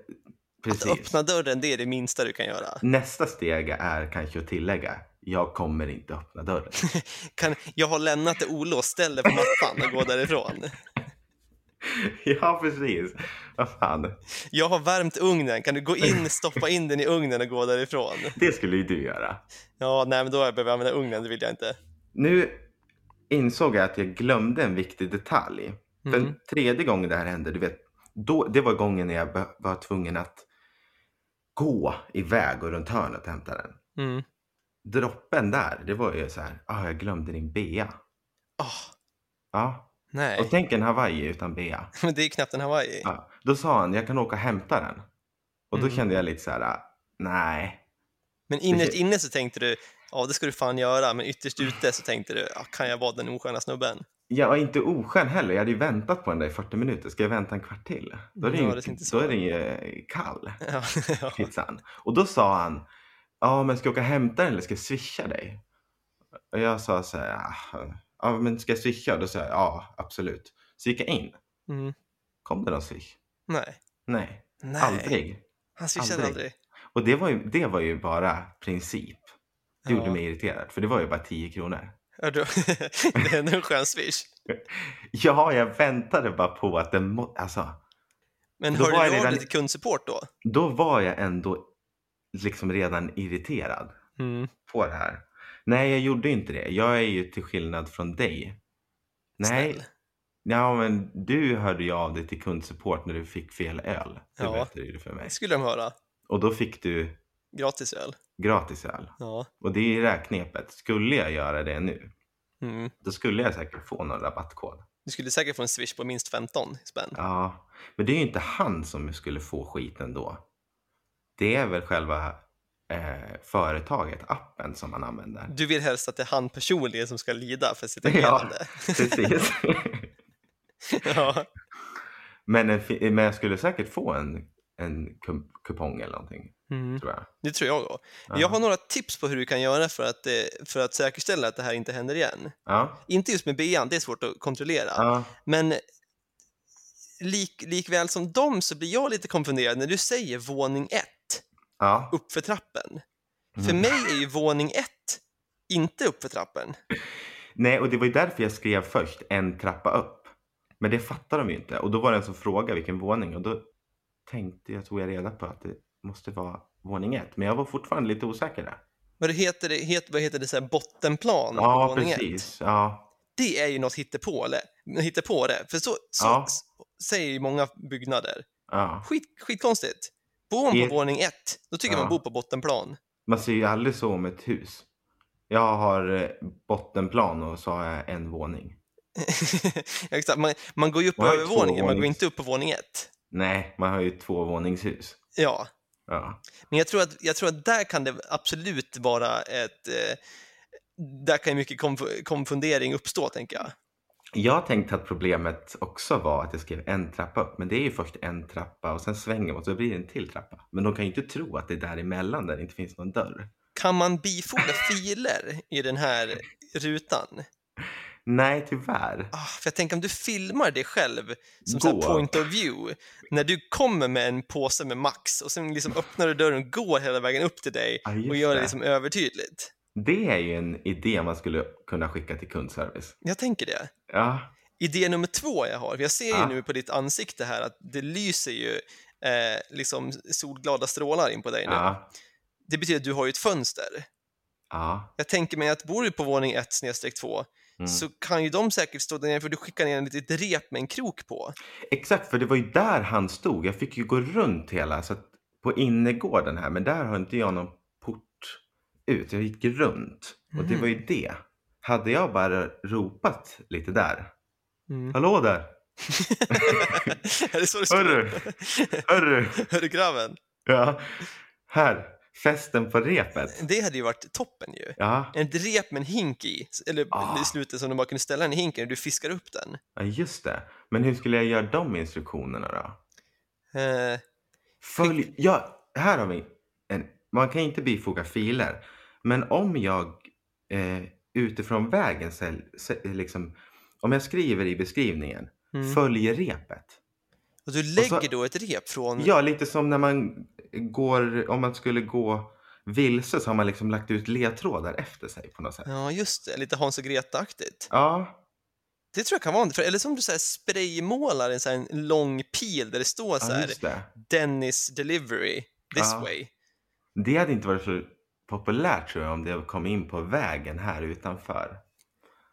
precis. öppna dörren, det är det minsta du kan göra. Nästa steg är kanske att tillägga, jag kommer inte öppna dörren. Kan, jag har lämnat det olåst, ställ det på mattan och gå därifrån. ja, precis. Vad fan. Jag har värmt ugnen, kan du gå in, stoppa in den i ugnen och gå därifrån? Det skulle ju du göra. Ja, nej men då behöver jag använda ugnen, det vill jag inte. Nu insåg jag att jag glömde en viktig detalj. Mm. en tredje gången det här hände, du vet, då, det var gången när jag var tvungen att gå iväg och runt hörnet och hämta den. Mm. Droppen där, det var ju så här, ah, jag glömde din bea. Åh, Ja, nej, och tänk en Hawaii utan bea. men det är knappt en Hawaii. Ja, då sa han, jag kan åka och hämta den. Och då Mm. kände jag lite så här, ah, nej. Men innerst inne så tänkte du, ja det ska du fan göra, men ytterst ute så tänkte du, ja, kan jag vara den osköna snubben? Jag var inte oskön heller. Jag hade ju väntat på den där i 40 minuter. Ska jag vänta en kvart till? Då är den Ja, ju, då så. är den ju kall, Ja, ja. pizzan. Och då sa han, ja men ska jag åka och hämta den eller ska jag swisha dig? Och jag sa så här, "Ah, ja men ska jag swisha? Då sa jag, ja absolut. Så gick jag in. Mm. Kom det någon swish? Nej. Nej, Nej. aldrig. Han swishade Aldrig. aldrig. Och det var ju, det var ju bara princip. Det gjorde Ja. mig irriterad, för det var ju bara 10 kronor. Ja, då- det är en skön swish. Ja, jag väntade bara på att den må, alltså, Men Då hör var jag du av redan- dig till kundsupport då? då var jag ändå liksom redan irriterad Mm. på det här. Nej, jag gjorde inte det. Jag är ju till skillnad från dig. Nej, Snäll. ja, men du hörde ju av dig till kundsupport när du fick fel öl. Det Ja. berättade du för mig. Det skulle de höra. Och då fick du Gratis öl. Gratis öl. Ja. Och det är det här knepet. Skulle jag göra det nu, Mm. då skulle jag säkert få någon rabattkod. Du skulle säkert få en swish på minst 15 spänn. Ja, men det är ju inte han som skulle få skiten då. Det är väl själva eh, företaget, appen som man använder. Du vill helst att det är han personligen som ska lida för sitt Ja. agerande. Precis. ja. men, en, men jag skulle säkert få en, en ku- kupong eller någonting, Mm. tror jag. Det tror jag också. Ja. Jag har några tips på hur du kan göra för att, eh, för att säkerställa att det här inte händer igen. Ja, Inte just med bean, det är svårt att kontrollera. ja, Men lik, likväl som dem så blir jag lite konfunderad när du säger våning ett, ja. upp för trappen. För Mm. mig är ju våning ett inte upp för trappen. Nej, och det var ju därför jag skrev först en trappa upp. Men det fattade de ju inte. Och då var det en som frågade vilken våning och då tänkte jag, tog jag reda på att det måste vara våning ett. Men jag var fortfarande lite osäker där. Vad det heter det, het, vad heter det så bottenplan på Ja, våning ett? precis. Ja, Det är ju något hittepå, eller? Hittepå det. För så, så Ja. säger ju många byggnader. ja. Skit, skitkonstigt. Bor man på Det- våning ett, då tycker Ja. man bor på bottenplan. Man ser ju aldrig så om ett hus. Jag har eh, bottenplan och så har jag en våning. Exakt, man, man går ju upp på övervåningen, man går inte upp på våning ett. Nej, man har ju två våningshus. Ja, Ja. men jag tror, att, jag tror att där kan det absolut vara ett... Eh, där kan mycket konf- konfundering uppstå, tänker jag. Jag tänkte att problemet också var att jag skrev en trappa upp. Men det är ju först en trappa och sen svänger man och så blir det en till trappa. Men de kan ju inte tro att det är däremellan där det inte finns någon dörr. Kan man bifoga filer i den här rutan? Nej, tyvärr. Ah, för jag tänker om du filmar det själv som så point of view, när du kommer med en påse med Max och sen liksom öppnar du dörren och går hela vägen upp till dig just och gör det liksom övertydligt. Det är ju en idé man skulle kunna skicka till kundservice. Jag tänker det. Ja, Idé nummer två jag har, för jag ser ju Ja. nu på ditt ansikte här att det lyser ju eh, liksom solglada strålar in på dig nu. ja, Det betyder att du har ju ett fönster. ja. Jag tänker mig att bor du på våning 1 snedstreck 2 Mm. så kan ju de säkert stå där nere för du skickar ner ett litet rep med en krok på. Exakt, för det var ju där han stod. Jag fick ju gå runt hela, så på innergården här, men där har inte jag någon port ut. Jag gick runt och det Mhm. var ju det. Hade jag bara ropat lite där. Mm. Hallå där! är det så det skulle... Hörru! Hörru! Hörru grabben. Ja, här. Festen på repet. Det hade ju varit toppen ju. Ja, Ett rep med en hink i, eller Ah. i slutet som du bara kunde ställa den i hinken och du fiskar upp den. ja, just det. Men hur skulle jag göra de instruktionerna då? Eh, Följ... Ja, här har vi en... Man kan inte bifoga filer. Men om jag eh, utifrån vägen sä- liksom... Om jag skriver i beskrivningen, mm. följ repet. Och du lägger då ett rep från... Ja, lite som när man går, om man skulle gå vilse så har man liksom lagt ut ledtrådar efter sig på något sätt. Ja, just det. Lite Hans och Greta-aktigt. Ja, Det tror jag kan vara för Eller som du så här spraymålar en, så här, en lång pil där det står så ja här det. Dennis delivery this Ja. way. Det hade inte varit så populärt tror jag om det kom in på vägen här utanför.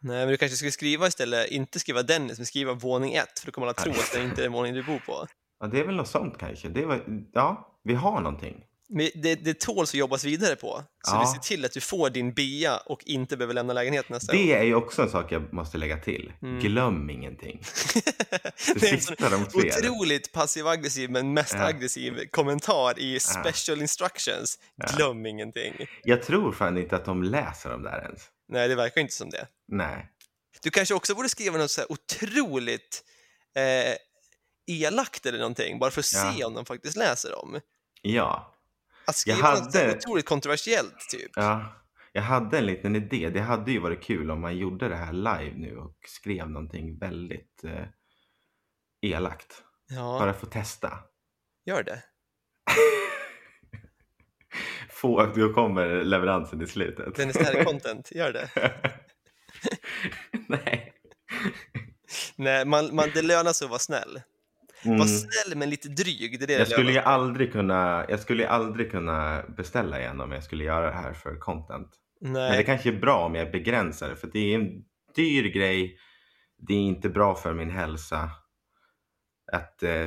Nej, men du kanske skulle skriva istället, inte skriva Dennis, men skriva våning ett, för då kommer alla tro att det inte är den våning du bor på. Ja, det är väl något sånt kanske. Det var, ja, vi har någonting. Men det, det tåls att jobbas vidare på, så Ja. vi ser till att du får din bia och inte behöver lämna lägenheten nästa. Det är ju också en sak jag måste lägga till. Mm. Glöm ingenting. Det det är en sån otroligt passiv-aggressiv, men mest Ja. aggressiv kommentar i special instructions. Ja. Glöm ingenting. Jag tror fan inte att de läser dem där ens. Nej, det verkar inte som det. Nej. Du kanske också borde skriva något så här otroligt eh, elakt eller någonting, bara för att Ja. se om de faktiskt läser dem. Ja. Att skriva Jag något så här hade- otroligt kontroversiellt, typ. Ja, jag hade en liten idé. Det hade ju varit kul om man gjorde det här live nu och skrev någonting väldigt eh, elakt. Ja, Bara få testa. gör det. Få, då kommer leveransen i slutet. Den är stark content, gör det. Nej. Nej, man, man, det lönar sig att vara snäll. Mm. Var snäll men lite dryg, det är det Jag skulle ju aldrig kunna, jag skulle aldrig kunna beställa igen om jag skulle göra det här för content. Men det Nej, kanske är bra om jag begränsar det för det är en dyr grej. Det är inte bra för min hälsa att eh,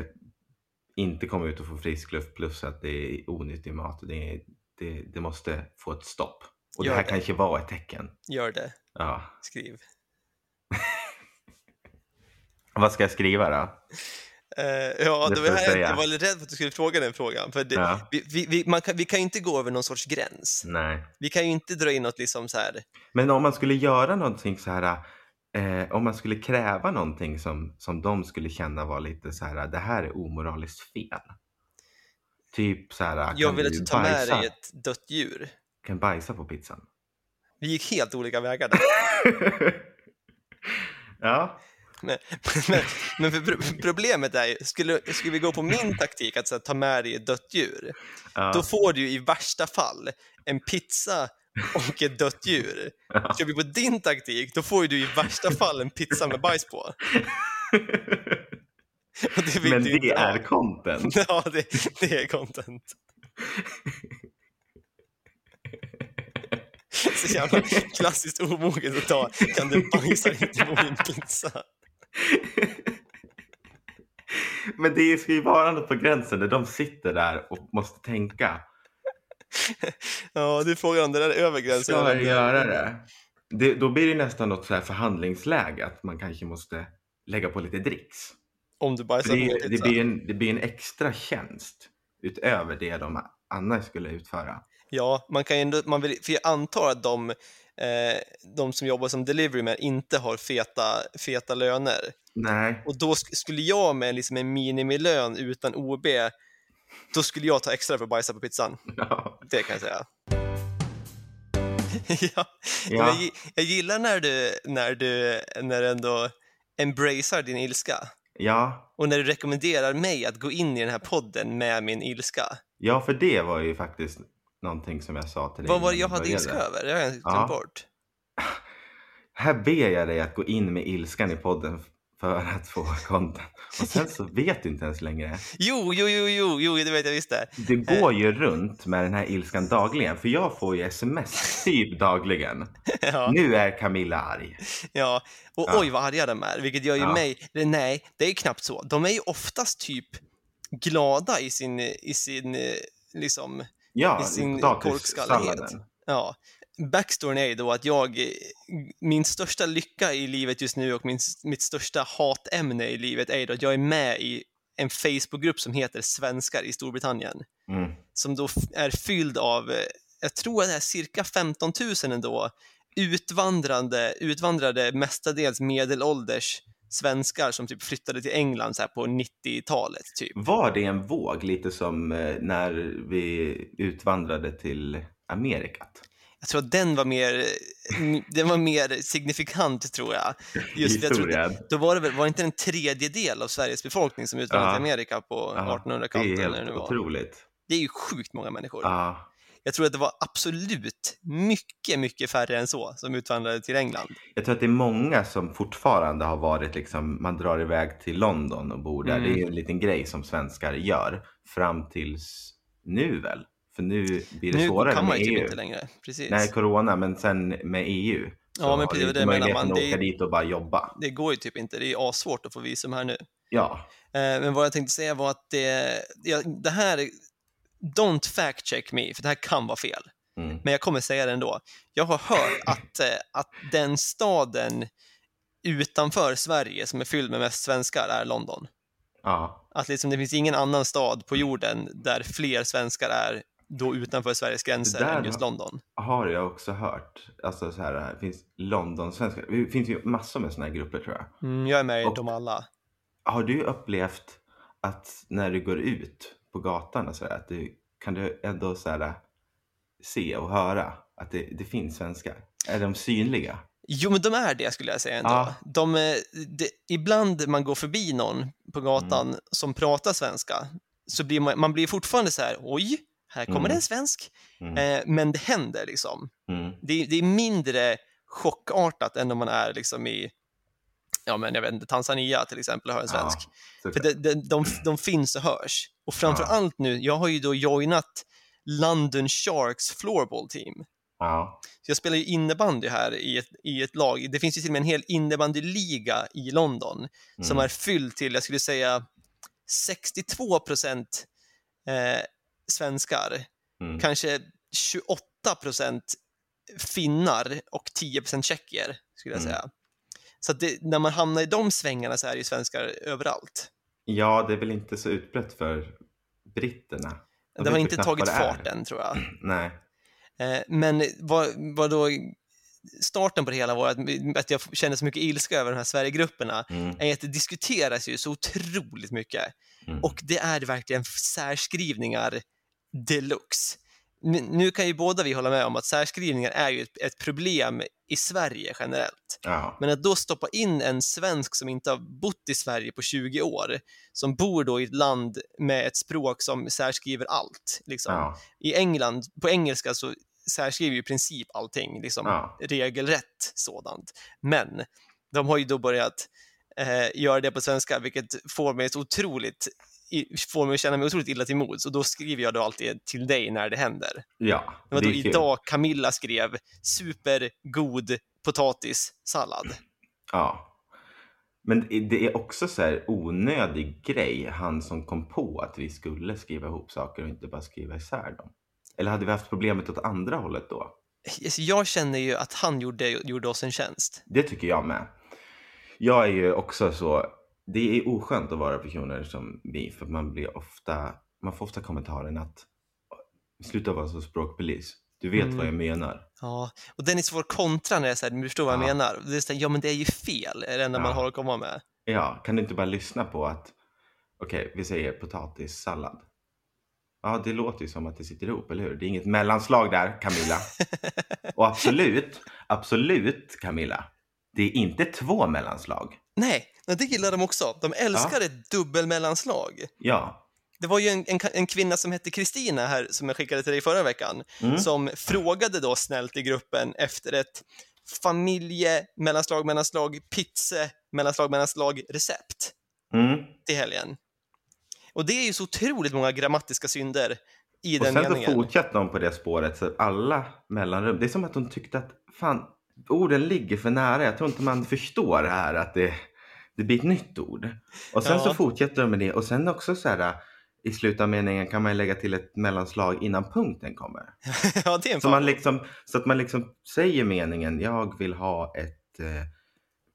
inte komma ut och få frisk luft plus att det är onyttig mat. Det, är- det, det måste få ett stopp. Och Gör det här det. kanske var ett tecken. gör det. Ja. Skriv. Vad ska jag skriva då? Eh, ja, Det var här, jag var lite rädd för att du skulle fråga den frågan. För det, Ja. vi, vi, vi, man kan, vi kan inte gå över någon sorts gräns. Nej. Vi kan ju inte dra in något liksom så här. Men om man skulle göra någonting så här, eh, om man skulle kräva någonting som, som de skulle känna var lite så här, det här är omoraliskt fel. Typ så här, Jag vill att du tar med dig ett dött djur. kan bajsa på pizzan. Vi gick helt olika vägar där. ja, Men, men, men problemet är ju, skulle, skulle vi gå på min taktik att här, ta med dig ett dött djur, ja. då får du i värsta fall en pizza och ett dött djur. Ja. Kör vi på din taktik, då får ju du i värsta fall en pizza med bajs på. Det Men inte det ha. är content. Ja, det, det är content. Så jävla klassiskt omoget att ta. Kan du bajsa lite på min pizza? Men det ska ju vara något på gränsen där de sitter där och måste tänka. Ja, du frågar om det där är över gränsen. Ska jag göra det? det? Då blir det nästan något så här förhandlingsläge att man kanske måste lägga på lite dricks. Om du bajsar det, det, blir en, det blir en extra tjänst utöver det de annars skulle utföra. Ja, man kan ändå, man vill, för jag antar att de, eh, de som jobbar som deliveryman inte har feta, feta löner. Nej, Och då sk- skulle jag med liksom en minimilön utan OB, då skulle jag ta extra för att bajsa på pizzan. ja. Det kan jag säga. ja, Ja. Jag, jag gillar när du, när du, när du ändå embracear din ilska. ja, Och när du rekommenderar mig att gå in i den här podden med min ilska. ja, för det var ju faktiskt någonting som jag sa till dig. Vad var det jag hade ilska över? Det har jag glömt bort. Här ber jag dig att gå in med ilskan i podden för att få content. Och sen så vet du inte ens längre. Jo, jo, jo, jo, jo, det vet jag visst det. Du går ju runt med den här ilskan dagligen, för jag får ju sms typ dagligen. Ja, Nu är Camilla arg. ja. Och Ja. oj vad arga de är, vilket gör ju Ja. mig... Nej, det är ju knappt så. De är ju oftast typ glada i sin, i sin eh, liksom, Ja, I sin korkskallighet. ja. Backstoryn är ju då att jag, eh, min största lycka i livet just nu och min, mitt största hatämne i livet är ju då att jag är med i en Facebookgrupp som heter Svenskar i Storbritannien. Mm. som då är fylld av, eh, jag tror att det är cirka 15 000 ändå, utvandrande, utvandrade mestadels medelålders svenskar som typ flyttade till England så på 90-talet typ. Var det en våg, lite som eh, när vi utvandrade till Amerikat? Jag tror att den var mer, den var mer signifikant tror jag. Just, jag tror, då var det väl, var det inte en tredjedel av Sveriges befolkning som utvandrade till Amerika på Ja, det 1800-talet? är det helt var. otroligt. Det är ju sjukt många människor. Ja, Jag tror att det var absolut mycket, mycket färre än så som utvandrade till England. jag tror att det är många som fortfarande har varit liksom, man drar iväg till London och bor där. Mm. Det är en liten grej som svenskar gör fram tills nu väl? För nu blir det Nu svårare kan man med ju typ EU. inte längre. Precis. Nej, corona, men sen med EU. Ja, men precis, det inte menar man. att Det dit och bara jobba. Det går ju typ inte. Det är asvårt att få visum här nu. Ja, Eh, men vad jag tänkte säga var att det, ja, det här, don't fact check me, för det här kan vara fel. mm. Men jag kommer säga det ändå. Jag har hört att, eh, att den staden utanför Sverige som är fylld med mest svenskar är London. ja. Att liksom det finns ingen annan stad på jorden där fler svenskar är då utanför Sveriges gränser än just London. har jag också hört. Alltså så här, det finns London-svenskar. Det finns ju massor med såna här grupper tror jag. Mm, jag är med i dem alla. Har du upplevt att när du går ut på gatan och så där, att du kan du ändå så här, se och höra att det, det finns svenskar? Är de synliga? Jo, men de är det skulle jag säga ändå. Ja. De, är- det, ibland man går förbi någon på gatan Mm. som pratar svenska, så blir man, man blir fortfarande så här, oj, här kommer Mm. det en svensk. Mm. Eh, men det händer liksom. Mm. Det, det är mindre chockartat än om man är liksom i, ja men jag vet inte, Tanzania till exempel och hör en svensk. Ja, För det, det, de, de finns och hörs. Och framför Ja. allt nu, jag har ju då joinat London Sharks floorball team. ja. Så jag spelar ju innebandy här i ett, i ett lag. Det finns ju till och med en hel innebandyliga i London som Mm. är fylld till, jag skulle säga, 62 procent eh, svenskar, Mm. kanske 28 procent finnar och 10 procent tjecker, skulle jag Mm. säga. Så att det, när man hamnar i de svängarna så är det ju svenskar överallt. ja, det är väl inte så utbrett för britterna. De det har inte tagit vad det är. fart än, tror jag. Nej. Eh, Men vad, vad då starten på det hela var att, att jag kände så mycket ilska över de här Sverigegrupperna Mm. är att det diskuteras ju så otroligt mycket Mm. och det är verkligen särskrivningar deluxe. Nu, kan ju båda vi hålla med om att särskrivningar är ju ett, ett problem i Sverige generellt. ja. Men att då stoppa in en svensk som inte har bott i Sverige på 20 år, som bor då i ett land med ett språk som särskriver allt. Liksom i England, på engelska så särskriver ju i princip allting, liksom Ja. regelrätt sådant. Men de har ju då börjat eh, göra det på svenska, vilket får mig så otroligt får mig att känna mig otroligt illa till mods och då skriver jag då alltid till dig när det händer. ja. Det var då idag Camilla skrev supergod potatissallad. Ja. Men det är också så här onödig grej, han som kom på att vi skulle skriva ihop saker och inte bara skriva isär dem. Eller hade vi haft problemet åt andra hållet då? Jag känner ju att han gjorde, gjorde oss en tjänst. Det tycker jag med. Jag är ju också så, det är oskönt att vara personer som vi, för man blir ofta, man får ofta kommentaren att sluta vara så språkpolis. Du vet Mm. vad jag menar. Ja, och den är svår att kontra när jag säger, du förstår vad jag Ja. menar. Det är så här, ja men det är ju fel, är det enda man Ja. har att komma med. Ja, kan du inte bara lyssna på att, okej, vi säger potatissallad. Ja, det låter ju som att det sitter ihop, eller hur? Det är inget mellanslag där, Camilla. Och absolut, absolut, Camilla. Det är inte två mellanslag. Nej, men det gillar de också. De älskar ett dubbelmellanslag. Ja. Det var ju en, en, en kvinna som hette Kristina här, som jag skickade till dig förra veckan, Mm. som frågade då snällt i gruppen efter ett familje, mellanslag, mellanslag, pizza, mellanslag, mellanslag, recept Mm. till helgen. Och det är ju så otroligt många grammatiska synder i Och den sen så meningen. fortsatte de på det spåret, så alla mellanrum. Det är som att de tyckte att fan, orden ligger för nära. Jag tror inte man förstår det här att det, det blir ett nytt ord. Och sen Ja. så fortsätter de med det. Och sen också så här i slutet av meningen kan man lägga till ett mellanslag innan punkten kommer. ja, det är en Så, man liksom, så att man liksom säger meningen, jag vill ha ett eh,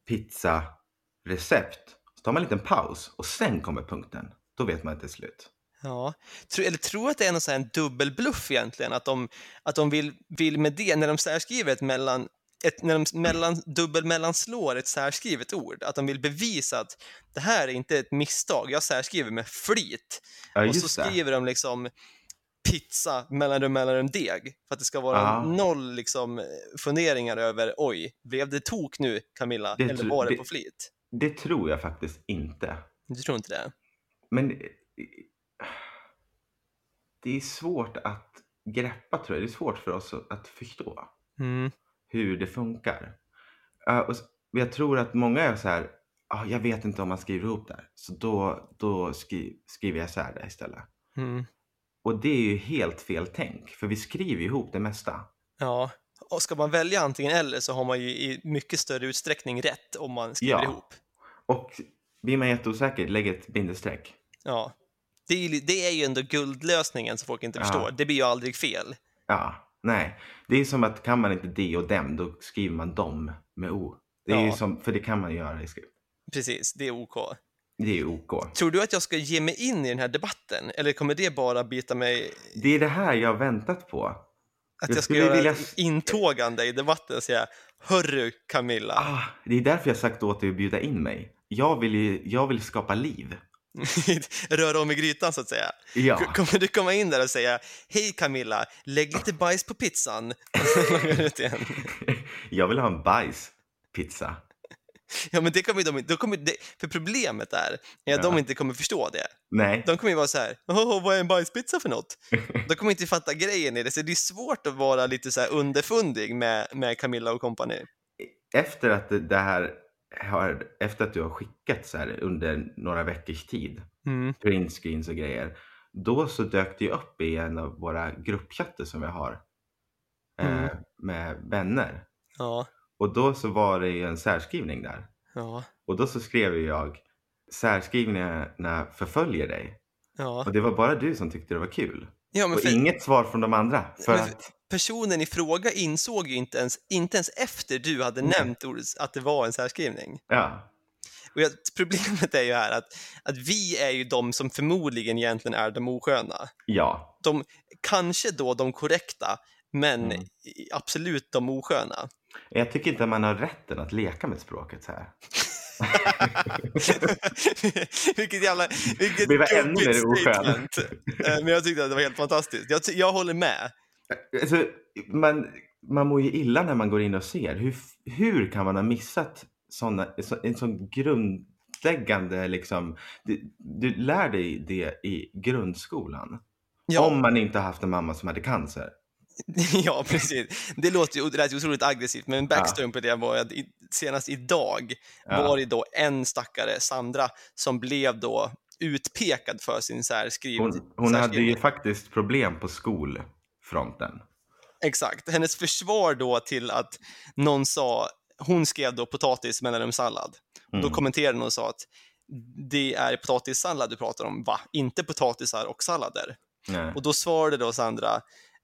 pizzarecept. Så tar man en liten paus och sen kommer punkten. Då vet man att det är slut. Ja, eller tror att det är någon sån här en dubbelbluff egentligen, att de, att de vill, vill med det, när de särskriver ett mellan, ett, när de mellan, dubbelmellanslår ett särskrivet ord, att de vill bevisa att det här är inte ett misstag, jag särskriver med flit. Ja, och så det. skriver de liksom pizza, mellanrum, mellanrum, deg, för att det ska vara Ja. noll liksom funderingar över oj, blev det tok nu Camilla, Det eller var det det- på flit? Det tror jag faktiskt inte. Du tror inte det? Men eh, det är svårt att greppa tror jag. Det är svårt för oss att- att förstå Mm. Hur det funkar. Uh, och jag tror att många är så här, ah, jag vet inte om man skriver ihop det här. Så då, då skri, skriver jag så här det istället. Mm. Och det är ju helt fel tänk, för vi skriver ju ihop det mesta. Ja, och ska man välja antingen eller så har man ju i mycket större utsträckning rätt om man skriver Ja. ihop. Och blir man jätteosäker, lägg ett bindestreck. Ja. Det är, ju- det är ju ändå guldlösningen som folk inte Ja. förstår. Det blir ju aldrig fel. Ja, nej. Det är som att kan man inte de och dem, då skriver man dom med o. Det är Ja. som, för det kan man göra i skrift. Precis, det är OK. Det är OK. Tror du att jag ska ge mig in i den här debatten? Eller kommer det bara bita mig... Det är det här jag har väntat på. Att Jag jag ska göra vilja intågande i debatten och säga Hörru Camilla. Ah, det är därför jag sagt åt dig att bjuda in mig. Jag vill ju jag vill skapa liv. Röra om i grytan så att säga. Ja, Kommer du komma in där och säga Hej Camilla, lägg lite bajs på pizzan. Ut igen. jag vill ha en bajspizza. Ja, men det kommer de kommer det, För problemet är att Ja. de inte kommer förstå det. Nej, De kommer ju vara så här, vad är en bajspizza för något? De kommer inte fatta grejen i det, så det är svårt att vara lite så underfundig med, med Camilla och company. efter att det här har, efter att du har skickat så här under några veckors tid, Mm. printscreens och grejer, då så dök det upp i en av våra gruppchatter som jag har eh, Mm. med vänner. Ja, Och då så var det ju en särskrivning där. ja, Och då så skrev jag särskrivningarna förföljer dig. ja. Och det var bara du som tyckte det var kul. Ja Och för, inget svar från de andra. För men att, personen i fråga insåg ju inte ens, inte ens efter du hade Nej. nämnt ordet att det var en särskrivning. ja, Och jag, problemet är ju här att, att vi är ju de som förmodligen egentligen är de osköna. ja, De, kanske då de korrekta, men Mm. absolut de osköna. jag tycker inte att man har rätten att leka med språket så här. vilket jävla vilket Det var ännu mer oskönt. Eh, Men jag tyckte att det var helt fantastiskt. Jag, jag håller med. Alltså, man, man mår ju illa när man går in och ser. Hur, hur kan man ha missat såna, så, en sån grundläggande liksom. Du, du lär dig det i grundskolan. Ja, Om man inte har haft en mamma som hade cancer. ja precis. Det låter ju det lät ju otroligt aggressivt, men backstoryn på det var att senast idag var det då en stackare, Sandra, som blev då utpekad för sin särskriv... Hon, hon hade ju särskrivning. faktiskt problem på skolfronten. Exakt. Hennes försvar då till att någon sa, hon skrev då potatis mellanrum sallad. Då Mm. kommenterade någon och sa att det är potatissallad du pratar om, va? Inte potatisar och sallader. Nej. Och då svarade då Sandra,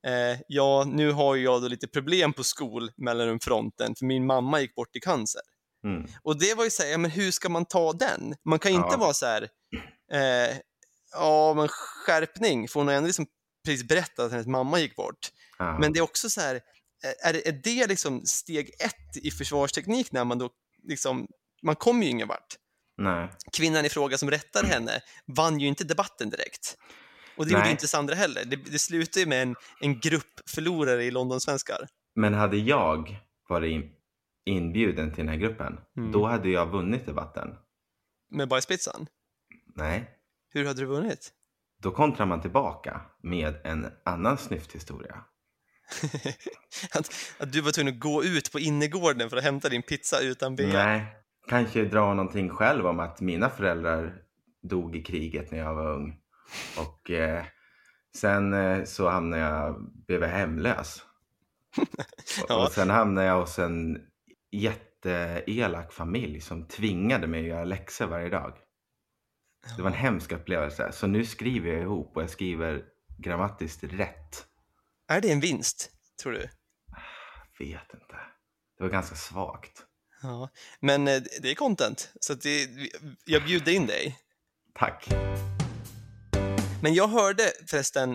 eh, ja, nu har jag då lite problem på skol mellanrumfronten, för min mamma gick bort i cancer. Mm. Och det var ju så här, ja, men hur ska man ta den? Man kan ju inte Ja. vara så här, eh, ja men skärpning, för hon har ändå liksom precis berättat att hennes mamma gick bort. Ja. Men det är också så här, eh, är det, är det liksom steg ett i försvarsteknik när man då liksom, man kommer ju ingen vart. Nej. Kvinnan i fråga som rättade henne vann ju inte debatten direkt. Och det gjorde Nej. inte Sandra heller. Det, det slutade ju med en, en grupp förlorare i Londonsvenskar. Men hade jag varit in, inbjuden till den här gruppen, Mm. då hade jag vunnit debatten. Med bajspizzan. Nej. Hur hade du vunnit? Då kontrar man tillbaka med en annan snyfthistoria. att, att du var tvungen att gå ut på innergården för att hämta din pizza utan bea. Nej, kanske dra någonting själv om att mina föräldrar dog i kriget när jag var ung. Och eh, sen eh, så hamnade jag, blev jag hemlös. Och, Ja. och sen hamnade jag hos en jätteelak familj som tvingade mig att göra läxor varje dag. Det var en hemsk upplevelse. Så nu skriver jag ihop och jag skriver grammatiskt rätt. Är det en vinst, tror du? Jag vet inte. Det var ganska svagt. Ja, men eh, det är content, så det, jag bjuder in dig. Tack. Men jag hörde förresten,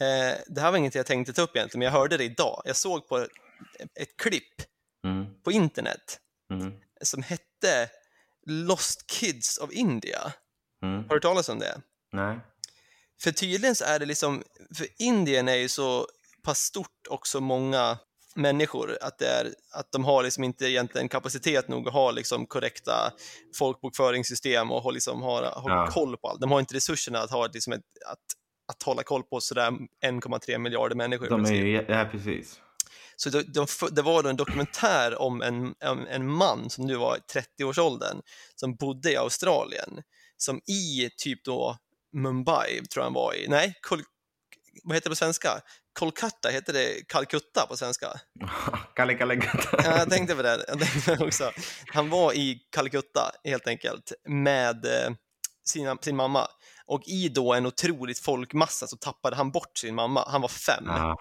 eh, det här var inget jag tänkte ta upp egentligen, men jag hörde det idag. Jag såg på ett, ett klipp Mm, på internet mm, som hette Lost Kids of India. mm. Har du hört talas om det? Nej. För tydligen så är det liksom, för Indien är ju så pass stort och så många människor att, det är, att de har liksom inte egentligen kapacitet nog att ha liksom korrekta folkbokföringssystem och ha, liksom ha, ha Ja. koll på allt. De har inte resurserna att, ha liksom ett, att, att hålla koll på sådär 1,3 miljarder människor. De är ju, ja precis. Så de, de, det var då en dokumentär om en, en, en man som nu var i 30-årsåldern som bodde i Australien som i typ då Mumbai tror jag han var i, nej, vad heter det på svenska? Kolkata, heter det Calcutta på svenska? Kalle, kalle. Ja, jag tänkte på det, jag tänkte det också. Han var i Calcutta helt enkelt med eh, sina, sin mamma och i då en otroligt folkmassa så tappade han bort sin mamma. Han var fem. Ja,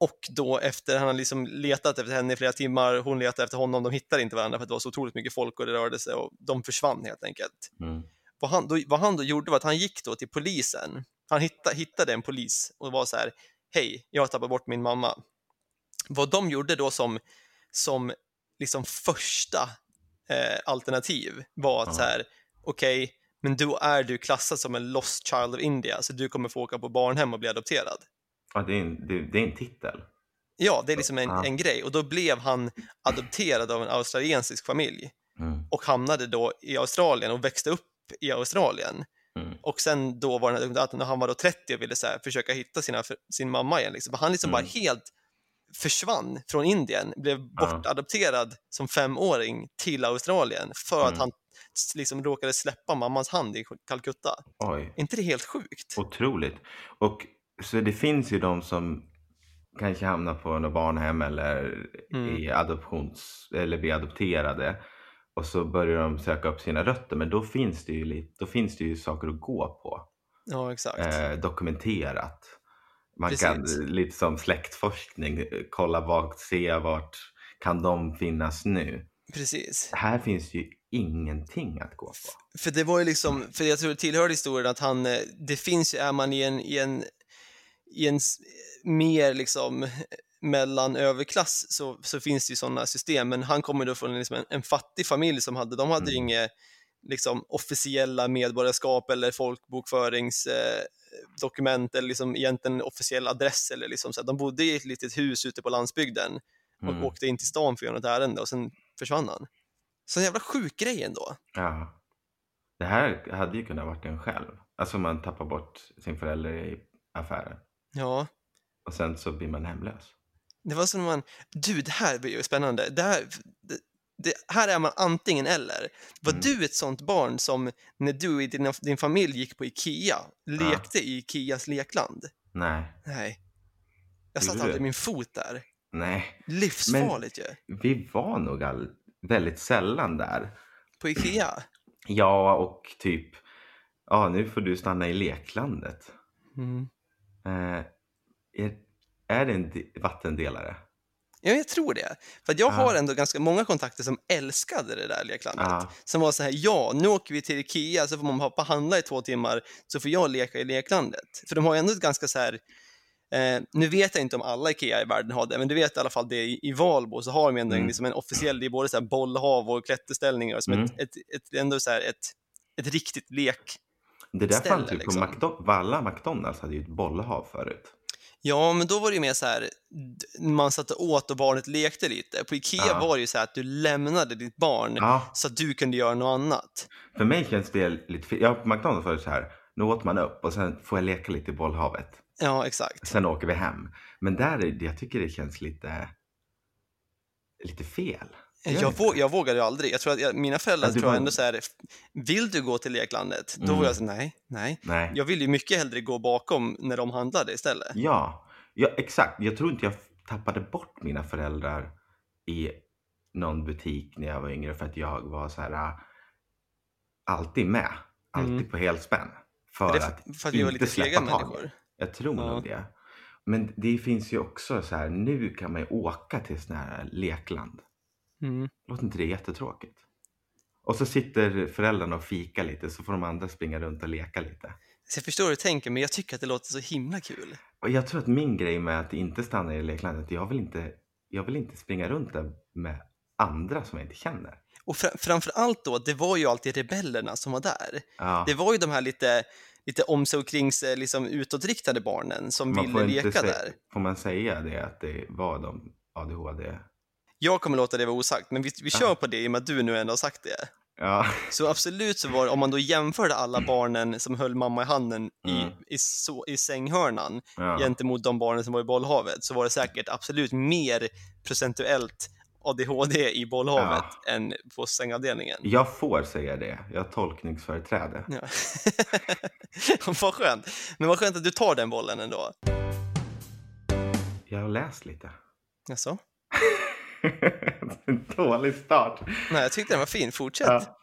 Och då efter, han har liksom letat efter henne i flera timmar, hon letade efter honom, de hittade inte varandra för att det var så otroligt mycket folk och det rörde sig och de försvann helt enkelt. mm. Vad han då, vad han då gjorde var att han gick då till polisen. Han hittade, hittade en polis och var så här, hej, jag har tappat bort min mamma. Vad de gjorde då som, som liksom första eh, alternativ var att Ja. så här, okej, men då är du klassad som en lost child of India, så du kommer få åka på barnhem och bli adopterad. ja det, är en, det, det är en titel. Ja, det är liksom en, en grej. Och då blev han adopterad av en australiensisk familj Mm. och hamnade då i Australien och växte upp i Australien. Mm. Och sen då var det att när han var då 30 och ville så här, försöka hitta sina, sin mamma igen, liksom. han liksom Mm. bara helt försvann från Indien, blev Ja. bortadopterad som femåring till Australien för att Mm. han s- liksom råkade släppa mammans hand i Calcutta. Oj, inte det helt sjukt? otroligt. Och så det finns ju de som kanske hamnar på något barnhem eller Mm. i adoptions eller blir adopterade och så börjar de söka upp sina rötter. Men då finns det ju, lite, då finns det ju saker att gå på. Ja, exakt. eh, dokumenterat. Man Precis. kan lite som släktforskning kolla bak, se vart kan de finnas nu. Precis. Här finns ju ingenting att gå på. För det var ju liksom, för jag tror det tillhör historien att han, eh, det finns ju, är man i en, i en, i en mer liksom mellan överklass så, så finns det ju sådana system, men han kommer då från liksom en, en fattig familj som hade, de hade ju Mm. inget liksom officiella medborgarskap eller folkbokföringsdokument eh, eller liksom egentligen officiell adress eller liksom så. De bodde i ett litet hus ute på landsbygden och Mm. åkte in till stan för att göra något ärende och sen försvann han. Så en jävla sjuk grej ändå. Ja. Det här hade ju kunnat varit en själv. Alltså man tappar bort sin förälder i affären Ja, och sen så blir man hemlös. Det var som när man, du det här blir ju spännande. Det här, det, det, här är man antingen eller. Var Mm. du ett sånt barn som när du och din, din familj gick på Ikea, lekte i Ikeas lekland? Nej, Nej. Jag satte aldrig min fot där. nej. Livsfarligt ju. Vi var nog all, väldigt sällan där. På Ikea. Ja, och typ, ja nu får du stanna i leklandet. Mm. Eh, är, är det en de- vattendelare? Ja, jag tror det. För jag Ja. har ändå ganska många kontakter som älskade det där leklandet. Ja. Som var så här, ja, nu åker vi till Ikea så får man och handla i två timmar så får jag leka i leklandet. För de har ju ändå ett ganska så här, eh, nu vet jag inte om alla Ikea i världen har det, men du vet i alla fall det i, i Valbo så har de ändå Mm. liksom en officiell, det är både så här bollhav och klätterställningar, som Mm. ett, ett, ett, ändå så här ett, ett riktigt lek. Det där fanns ju liksom. på McDonalds. Alla McDonalds hade ju ett bollhav förut. Ja, men då var det ju mer så här, man satt och åt och barnet lekte lite. På Ikea Ja. var det ju så att du lämnade ditt barn Ja, så att du kunde göra något annat. för mig känns det lite fel. Ja, på McDonalds var det så här. Nu åt man upp och sen får jag leka lite i bollhavet. Ja, exakt. Sen åker vi hem. Men där jag tycker det känns lite, lite fel. Jag, inte vå- det? jag vågade ju aldrig. Jag tror att jag, mina föräldrar tror var- ändå så här, vill du gå till leklandet? Då Mm. var jag så nej, nej. Nej. Jag vill ju mycket hellre gå bakom när de handlade istället. Ja, ja, exakt. Jag tror inte jag tappade bort mina föräldrar i någon butik när jag var yngre för att jag var så här äh, alltid med. Alltid Mm. på helspänn. För, För, att för att inte lite släppa människor. Jag tror Ja. nog det. Men det finns ju också så här, nu kan man ju åka till sådana här lekland. Mm. Låter inte det jättetråkigt? Och så sitter föräldrarna och fikar lite så får de andra springa runt och leka lite. Så jag förstår hur du tänker, men jag tycker att det låter så himla kul. Och jag tror att min grej med att inte stanna i leklandet, jag vill inte, jag vill inte springa runt där med andra som jag inte känner. Och fra, framför allt då, det var ju alltid rebellerna som var där. Ja, Det var ju de här lite, lite om sig och kring sig, liksom utåtriktade barnen som man ville leka där. Får man säga det att det var de ADHD? Jag kommer låta det vara osagt, men vi, vi Ja. kör på det i och med att du nu ändå har sagt det. Ja, Så absolut så var om man då jämförde alla barnen som höll mamma i handen i, Mm. i, så, i sänghörnan ja. gentemot de barnen som var i bollhavet så var det säkert absolut mer procentuellt ADHD i bollhavet än på sängavdelningen. Jag får säga det. Jag har tolkningsföreträde. Ja. vad skönt. Men vad skönt att du tar den bollen ändå. Jag har läst lite. Jaså? en dålig start. Nej, jag tyckte den var fin. Fortsätt. Ja.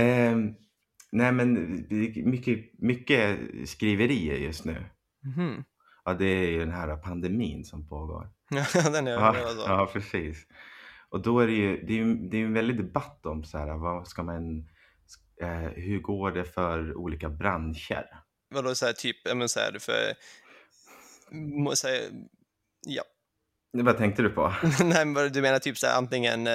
Ehm, nej men mycket, mycket skriverier just nu. Mhm. Ja, det är ju den här pandemin som pågår. Ja, den är Ja, alltså. ja precis. Och då är det ju, det är ju det är en väldig debatt om så här, vad ska man, eh, hur går det för olika branscher? Vadå så här typ, men så här för... Så här, ja. Vad tänkte du på? Nej, men du menar typ så här antingen... Eh,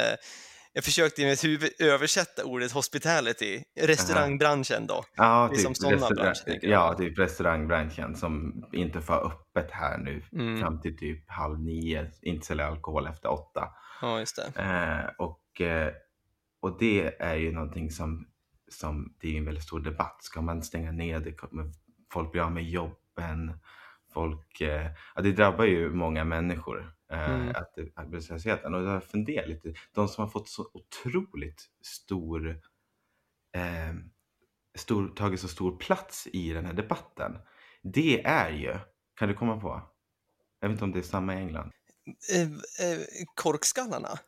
jag försökte i mitt huvud översätta ordet hospitality, restaurangbranschen då. Ja, Det är som sådana branscher, tänker jag. ja, typ restaurangbranschen som inte får öppet här nu Mm. fram till typ halv nio, inte sälja alkohol efter åtta. Ja, just det. Eh, och, eh, och det är ju någonting som, som det är en väldigt stor debatt. Ska man stänga ner det? Kommer folk bli av med jobben? Folk, eh, ja, det drabbar ju många människor, Mm. att det- arbetslösheten. Och jag har funderat lite, de som har fått så otroligt stor, eh, stor, tagit så stor plats i den här debatten. Det är ju, kan du komma på? Jag vet inte om det är samma i England. Eh, eh, korkskallarna?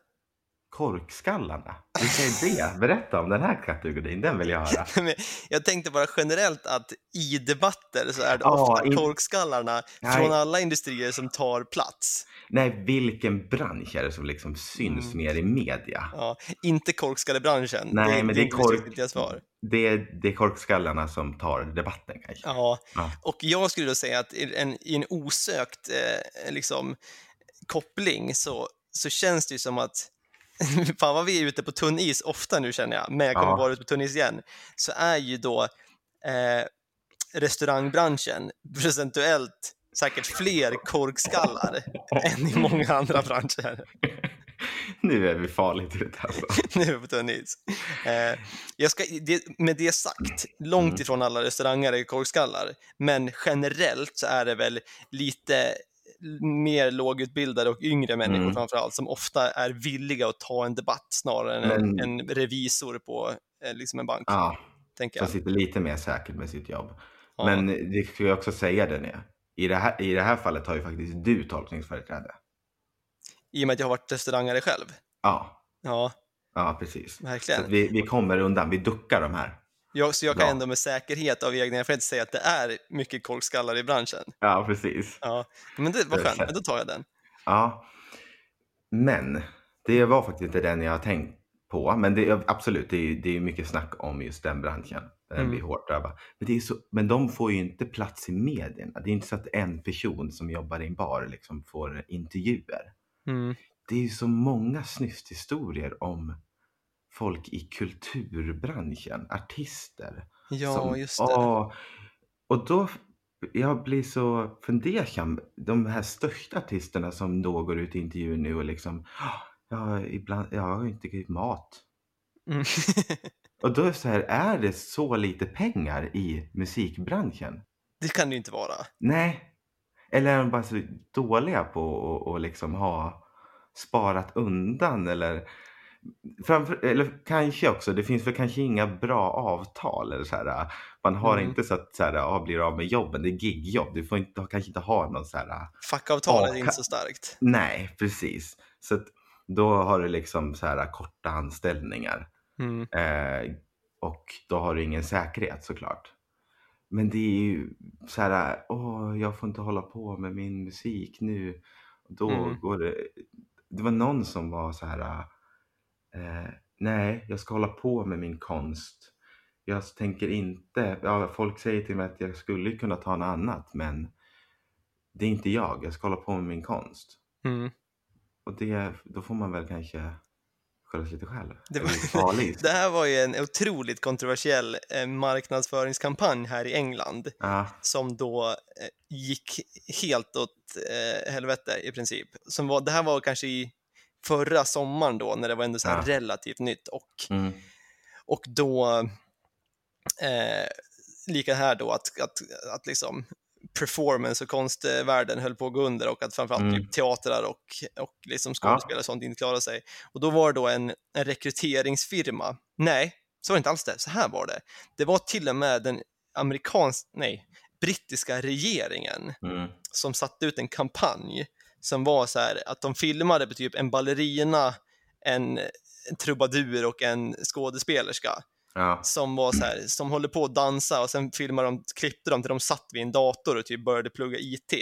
Korkskallarna? Vilka är det? Berätta om den här kategorin, den vill jag höra. Jag tänkte bara generellt att i debatter så är det Ja, ofta in- korkskallarna Nej. från alla industrier som tar plats. Nej, vilken bransch är det som liksom syns Mm. mer i media? Ja, inte korkskallebranschen. Nej, det, men det är kork- svar. Det är, det är korkskallarna som tar debatten kanske. Ja, Ja. och jag skulle då säga att i en, i en osökt eh, liksom, koppling så, så känns det ju som att Fan vad vi är ute på tunn is ofta nu känner jag, men jag kommer Ja. vara ute på tunn is igen. Så är ju då eh, restaurangbranschen procentuellt säkert fler korkskallar än i många andra branscher. nu är vi farligt ute alltså. nu är vi på tunn is. Eh, jag ska, det, med det sagt, långt Mm. ifrån alla restauranger är korkskallar, men generellt så är det väl lite mer lågutbildade och yngre människor Mm. framför allt som ofta är villiga att ta en debatt snarare än en, en revisor på eh, liksom en bank, Ja, tänker som jag. sitter lite mer säkert med sitt jobb. Ja. Men det skulle jag också säga det nu. I det, här, I det här fallet har ju faktiskt du tolkningsföreträde. I och med att jag har varit restaurangare själv. Ja, Ja, ja precis. Så verkligen. att vi, vi kommer undan, vi duckar de här. Jag, så jag kan Bra. ändå med säkerhet av egna erfarenhet säga att det är mycket korkskallar i branschen. Ja, precis. Ja, men det var skönt, men då tar jag den. Ja, men det var faktiskt inte den jag har tänkt på. Men det är, absolut, det är, det är mycket snack om just den branschen. Den Mm. blir hårt drabbad. Men, det är så, men de får ju inte plats i medierna. Det är inte så att en person som jobbar i en bar liksom får intervjuer. Mm. Det är ju så många snyfthistorier om folk i kulturbranschen, artister. Ja, som, just det. Åh, och då, jag blir så fundersam. De här största artisterna som då går ut i intervjuer nu och liksom, "Ah, ja, ibland, jag har inte mat. Mm. Och då är det så här, är det så lite pengar i musikbranschen? Det kan det ju inte vara. Nej. Eller är de bara så dåliga på att och liksom ha sparat undan eller Framför, eller kanske också, det finns väl kanske inga bra avtal. Eller så här, man har Mm. inte så att så här, ah, blir av med jobben, det är gigjobb. Du får inte, kanske inte ha någon så här, Fackavtalet är inte så starkt. nej precis. Så att, då har du liksom så här korta anställningar. Mm. Eh, och då har du ingen säkerhet såklart. Men det är ju så här, åh, jag får inte hålla på med min musik nu. Då Mm. går det. Det var någon som var så här, eh, nej, jag ska hålla på med min konst. Jag tänker inte, ja, folk säger till mig att jag skulle kunna ta något annat, men det är inte jag. Jag ska hålla på med min konst. Mm. Och det, då får man väl kanske skälla sig lite själv. Det Det var- farligt. Det här var ju en otroligt kontroversiell eh, marknadsföringskampanj här i England Ja, som då eh, gick helt åt eh, helvete i princip. Som var, det här var kanske i förra sommaren då när det var ändå så Ja. relativt nytt och, mm, och då eh, lika här då att, att, att liksom performance och konstvärlden höll på att gå under och att framförallt Mm. typ teatrar och, och liksom skådespelare och sånt inte klarade sig. Och då var det då en, en rekryteringsfirma. Nej, så var det inte alls det. Så här var det. Det var till och med den amerikanska, nej, brittiska regeringen mm, som satte ut en kampanj som var så här att de filmade på typ en ballerina, en, trubadur och en skådespelerska ja, som var så här, som håller på att dansa och sen filmade de, klippte de till de satt vid en dator och typ började plugga IT.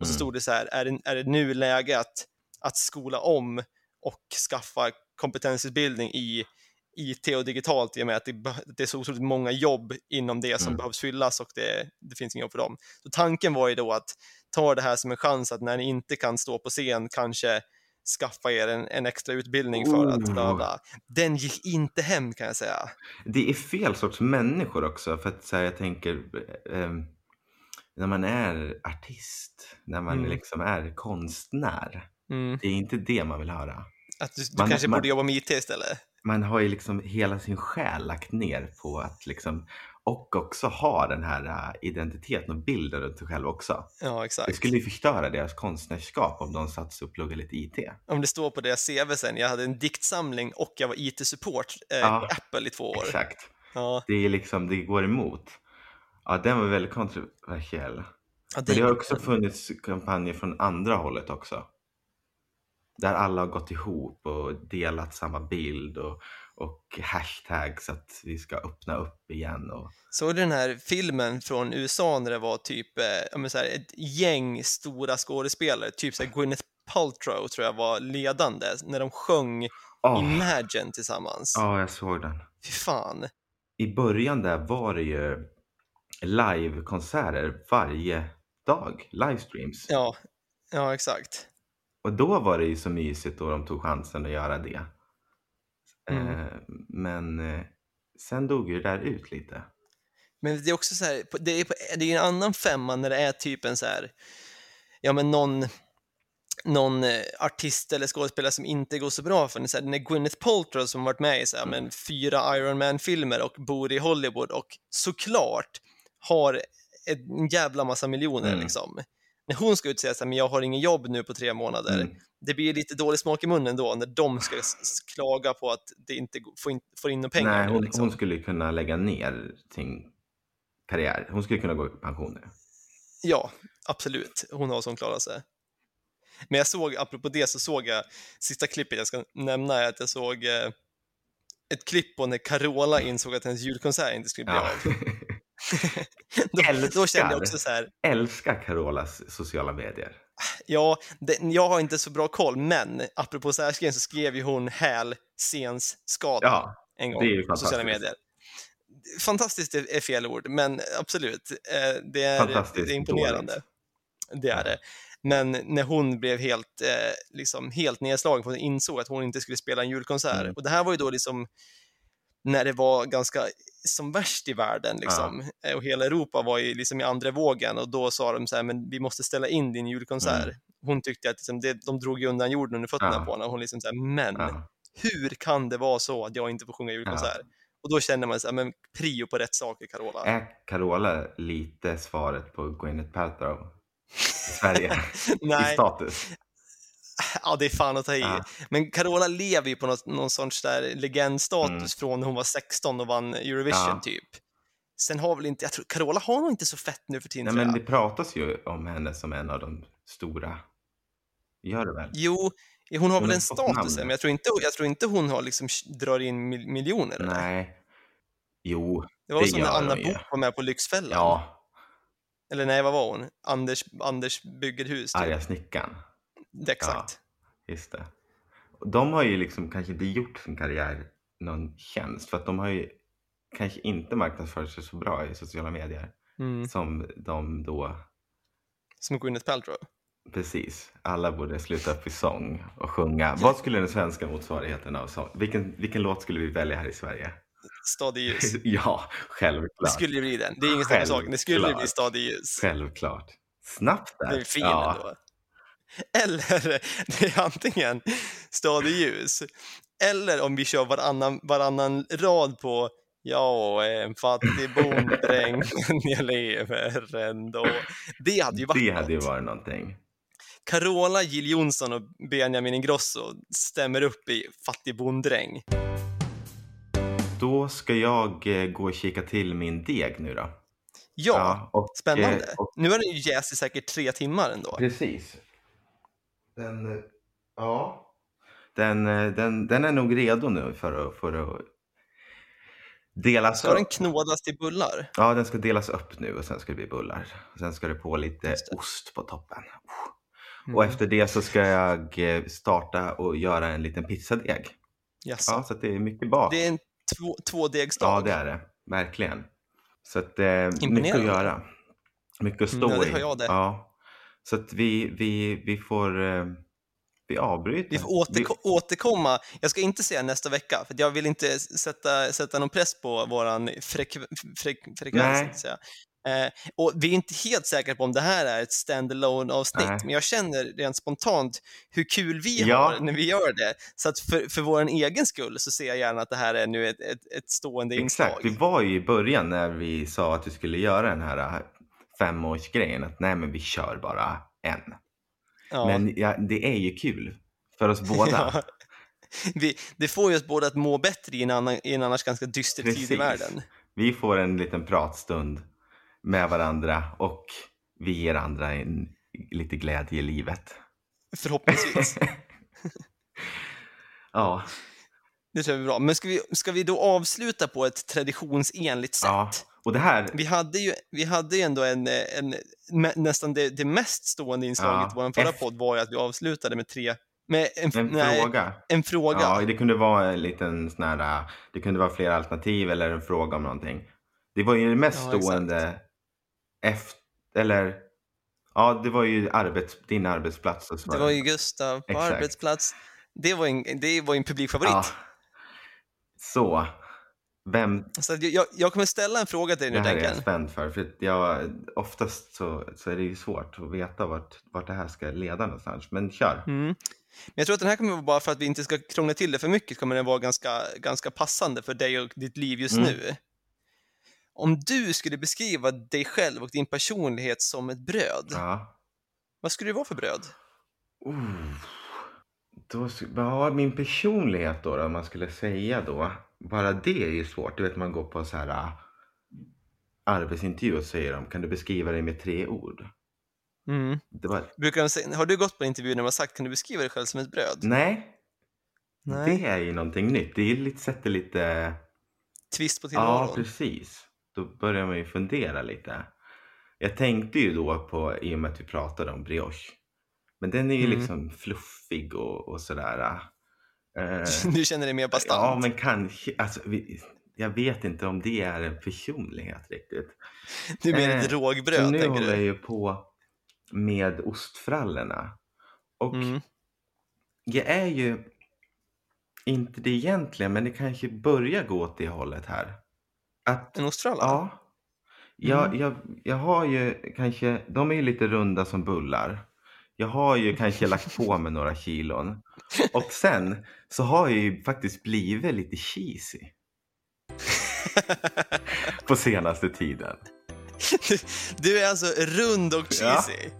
Och så Mm. stod det så här, är det, är det nu läge att, att skola om och skaffa kompetensutbildning i IT och digitalt i och med att det, det är så otroligt många jobb inom det som Mm. behövs fyllas och det, det finns inga jobb för dem. Så tanken var ju då att ta det här som en chans att när ni inte kan stå på scen kanske skaffa er en, en extra utbildning för att Oh. bla bla. Den gick inte hem kan jag säga. Det är fel sorts människor också. För att så här, jag tänker, eh, när man är artist, när man Mm. liksom är konstnär. Mm. Det är inte det man vill höra. Att du, du Man- kanske man- borde jobba med IT istället? Man har ju liksom hela sin själ lagt ner på att liksom, och också ha den här äh, identiteten och bilden runt sig själv också. Ja, Det exakt. skulle ju förstöra deras konstnärskap om de satt sig och pluggade lite IT. Om det står på deras CV sen, jag hade en diktsamling och jag var IT-support eh, Ja, på Apple i två år. Exakt. Ja, Det är liksom, det går emot. Ja, den var väldigt kontroversiell. ja, Men det har också funnits kampanjer från andra hållet också. Där alla har gått ihop och delat samma bild och, och hashtags att vi ska öppna upp igen. Och, Såg du den här filmen från USA när det var typ eh, så här, ett gäng stora skådespelare, typ så här Gwyneth Paltrow tror jag var ledande, när de sjöng Åh, Imagine tillsammans. Ja, jag såg den. Fy fan. I början där var det ju livekonserter varje dag, livestreams. Ja, ja exakt. Och då var det ju så mysigt då de tog chansen att göra det. Mm. Eh, men eh, sen dog ju det där ut lite. Men det är också så här, det är, på- det är en annan femma när det är typ en så här, ja men någon, någon eh, artist eller skådespelare som inte går så bra för den. Så här, den är Gwyneth Paltrow som varit med i så här, men fyra Iron Man-filmer och bor i Hollywood och såklart har en jävla massa miljoner Mm. liksom. När hon ska ut och säga så här, men jag har ingen jobb nu på tre månader, Mm. det blir lite dålig smak i munnen då när de ska klaga på att det inte får in, får in några pengar. Nej, nu, hon, liksom. hon skulle kunna lägga ner sin karriär. Hon skulle kunna gå i pension nu. Ja, absolut. Hon har som klarar sig. Men jag såg, apropå det, så såg jag, sista klippet jag ska nämna är att jag såg eh, ett klipp på när Carola insåg att hennes julkonsert inte skulle bli Ja. av. Då, då kände jag också så här, Älskar Carolas sociala medier. ja, det, jag har inte så bra koll, men apropå särskriven så skrev ju hon häl skada Ja, en gång på sociala medier. Fantastiskt är fel ord, men absolut, eh, det är, det är imponerande. dåligt. Det är det. Men när hon blev helt, eh, liksom, helt nedslagen, för hon insåg att hon inte skulle spela en julkonsert. Mm. Och det här var ju då liksom när det var ganska som värst i världen liksom. Eh, och hela Europa var ju liksom i andra vågen och då sa de så här, men vi måste ställa in din julkonsert. Mm. Hon tyckte att liksom, det, de drog undan jorden under fötterna Ja. på henne och hon liksom så här, men Ja. hur kan det vara så att jag inte får sjunga julkonsert? Och då känner man sig, men prio på rätt saker Carola. Är Carola lite svaret på Gwyneth Paltrow i Sverige? I Nej, status? Ja det är fan att ta i. Ja. Men Carola lever ju på något, någon sorts där legendstatus Mm. från när hon var 16 och vann Eurovision Ja. typ. Sen har väl inte, jag tror Carola har nog inte så fett nu för tiden Nej, men det pratas ju om henne som en av de stora. Gör det väl? Jo, hon har Hon väl en status, men jag tror inte, jag tror inte hon har liksom drar in mil- miljoner. eller? Nej. Jo, Det var det som när Anna. Book var med på Lyxfällan. ja. Eller nej, vad var hon? Anders, Anders bygger hus. Typ. Arga snickaren. Exakt. Just det. De har ju liksom kanske inte gjort sin karriär någon tjänst för att de har ju kanske inte marknadsfört sig så bra i sociala medier Mm. som de då Som Gwyneth Paltrow. Precis. Alla borde sluta upp i sång och sjunga. Vad skulle den svenska motsvarigheten av sång? Vilken, vilken låt skulle vi välja här i Sverige? Stad i ljus. ja, Det självklart. skulle ju bli den. Det är ingen snack om saken. Det skulle ju bli Självklart. Stad i ljus. Självklart. Snabbt där. Det är fin ja. ändå. Eller det är antingen Stad i ljus. Eller om vi kör varannan, varannan rad på Jag är en fattig bonddräng men jag lever ändå. Det hade ju varit Det hade ju varit någonting. Carola, Jill Johnson och Benjamin Ingrosso stämmer upp i Fattig bonddräng. Då ska jag eh, gå och kika till min deg nu då. Ja, och, spännande. eh, och, Nu har den ju jäst i säkert tre timmar ändå. precis. Den, eh, ja. Den, eh, den, den är nog redo nu för att, för att delas Ska den upp. knådas till bullar? Ja, den ska delas upp nu och sen ska det bli bullar. Sen ska det på lite det. ost på toppen. Mm. Och efter det så ska jag eh, starta och göra en liten pizzadeg. Jaså. Ja, så att det är mycket bak. Det är en två, tvådegsdag. Ja, det är det. Verkligen. Så att eh, mycket att göra. Mycket att stå Mm, ja, det i. har jag det. Ja. Så att vi, vi, vi får... Eh, vi avbryter. Vi får återko- återkomma. Jag ska inte säga nästa vecka, för jag vill inte sätta, sätta någon press på frek- frek- frekvens. Eh, och vi är inte helt säkra på om det här är ett standalone avsnitt, Nej. men jag känner rent spontant hur kul vi Ja. har när vi gör det. Så att för, för vår egen skull så ser jag gärna att det här är nu ett, ett, ett stående Exakt. inslag. Vi var ju i början när vi sa att vi skulle göra den här femårsgrejen. Att nej, men vi kör bara en. Ja. Men ja, det är ju kul för oss båda. Ja. Vi, det får ju oss båda att må bättre i en, annan, i en annars ganska dyster tid i Precis. världen. Vi får en liten pratstund med varandra och vi ger andra en, lite glädje i livet. Förhoppningsvis. Ja, Det tror jag är bra. Men ska vi, ska vi då avsluta på ett traditionsenligt sätt? ja. Och det här, Vi hade ju, vi hade ju ändå en, en, nästan det, det mest stående inslaget Ja, i vår förra efter- podd var ju att vi avslutade med tre, med en, en nej, fråga. en fråga. Ja, det kunde vara en liten sån här, det kunde vara flera alternativ eller en fråga om någonting. Det var ju det mest Ja, exakt. stående efter, eller ja, det var ju arbets, din arbetsplats. och det var ju Gustav på Exakt. arbetsplats. Det var en, det var en publikfavorit. Ja. Så, vem, Så att jag, jag kommer ställa en fråga till dig det nu, här är jag spänd för. För jag, oftast så, så är det ju svårt att veta vart, vart det här ska leda någonstans. Men kör. Mm. Men jag tror att den här kommer vara bara för att vi inte ska krångla till det för mycket, kommer den vara ganska, ganska passande för dig och ditt liv just Mm. nu. Om du skulle beskriva dig själv och din personlighet som ett bröd, Ja. vad skulle det vara för bröd? Uh, då, ja, min personlighet då, då, om man skulle säga då. Bara det är ju svårt. Du vet, man går på så här uh, arbetsintervju och säger de, kan du beskriva dig med tre ord? Mm. Var, Brukar de säga, har du gått på en intervju när har sagt kan du beskriva dig själv som ett bröd? nej, Nej. det är ju någonting nytt. Det är lite, sätter lite... Twist på Ja, tillvaron? precis. Då börjar man ju fundera lite. Jag tänkte ju då på, i och med att vi pratade om brioche. Men den är ju Mm. liksom fluffig och, och sådär. Eh, du känner dig mer bastant? Ja, men kanske. Alltså, vi, jag vet inte om det är en personlighet riktigt. Du menar ett eh, rågbröd, Så nu håller jag ju på med ostfrallorna. Och Mm. jag är ju inte det egentligen, men det kanske börjar gå åt det hållet här. Att, En ostfralla? ja. Jag, Mm. jag, jag har ju kanske, de är ju lite runda som bullar. Jag har ju kanske lagt på mig några kilon. Och sen så har jag ju faktiskt blivit lite cheesy. på senaste tiden. Du är alltså rund och cheesy?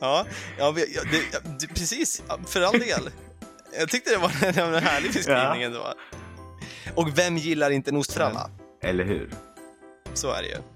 Ja, ja, ja det, ja, det, precis. För all del. Jag tyckte det var en, en härlig beskrivning ändå. Och vem gillar inte en ostfralla? Eller hur? Så är det ju.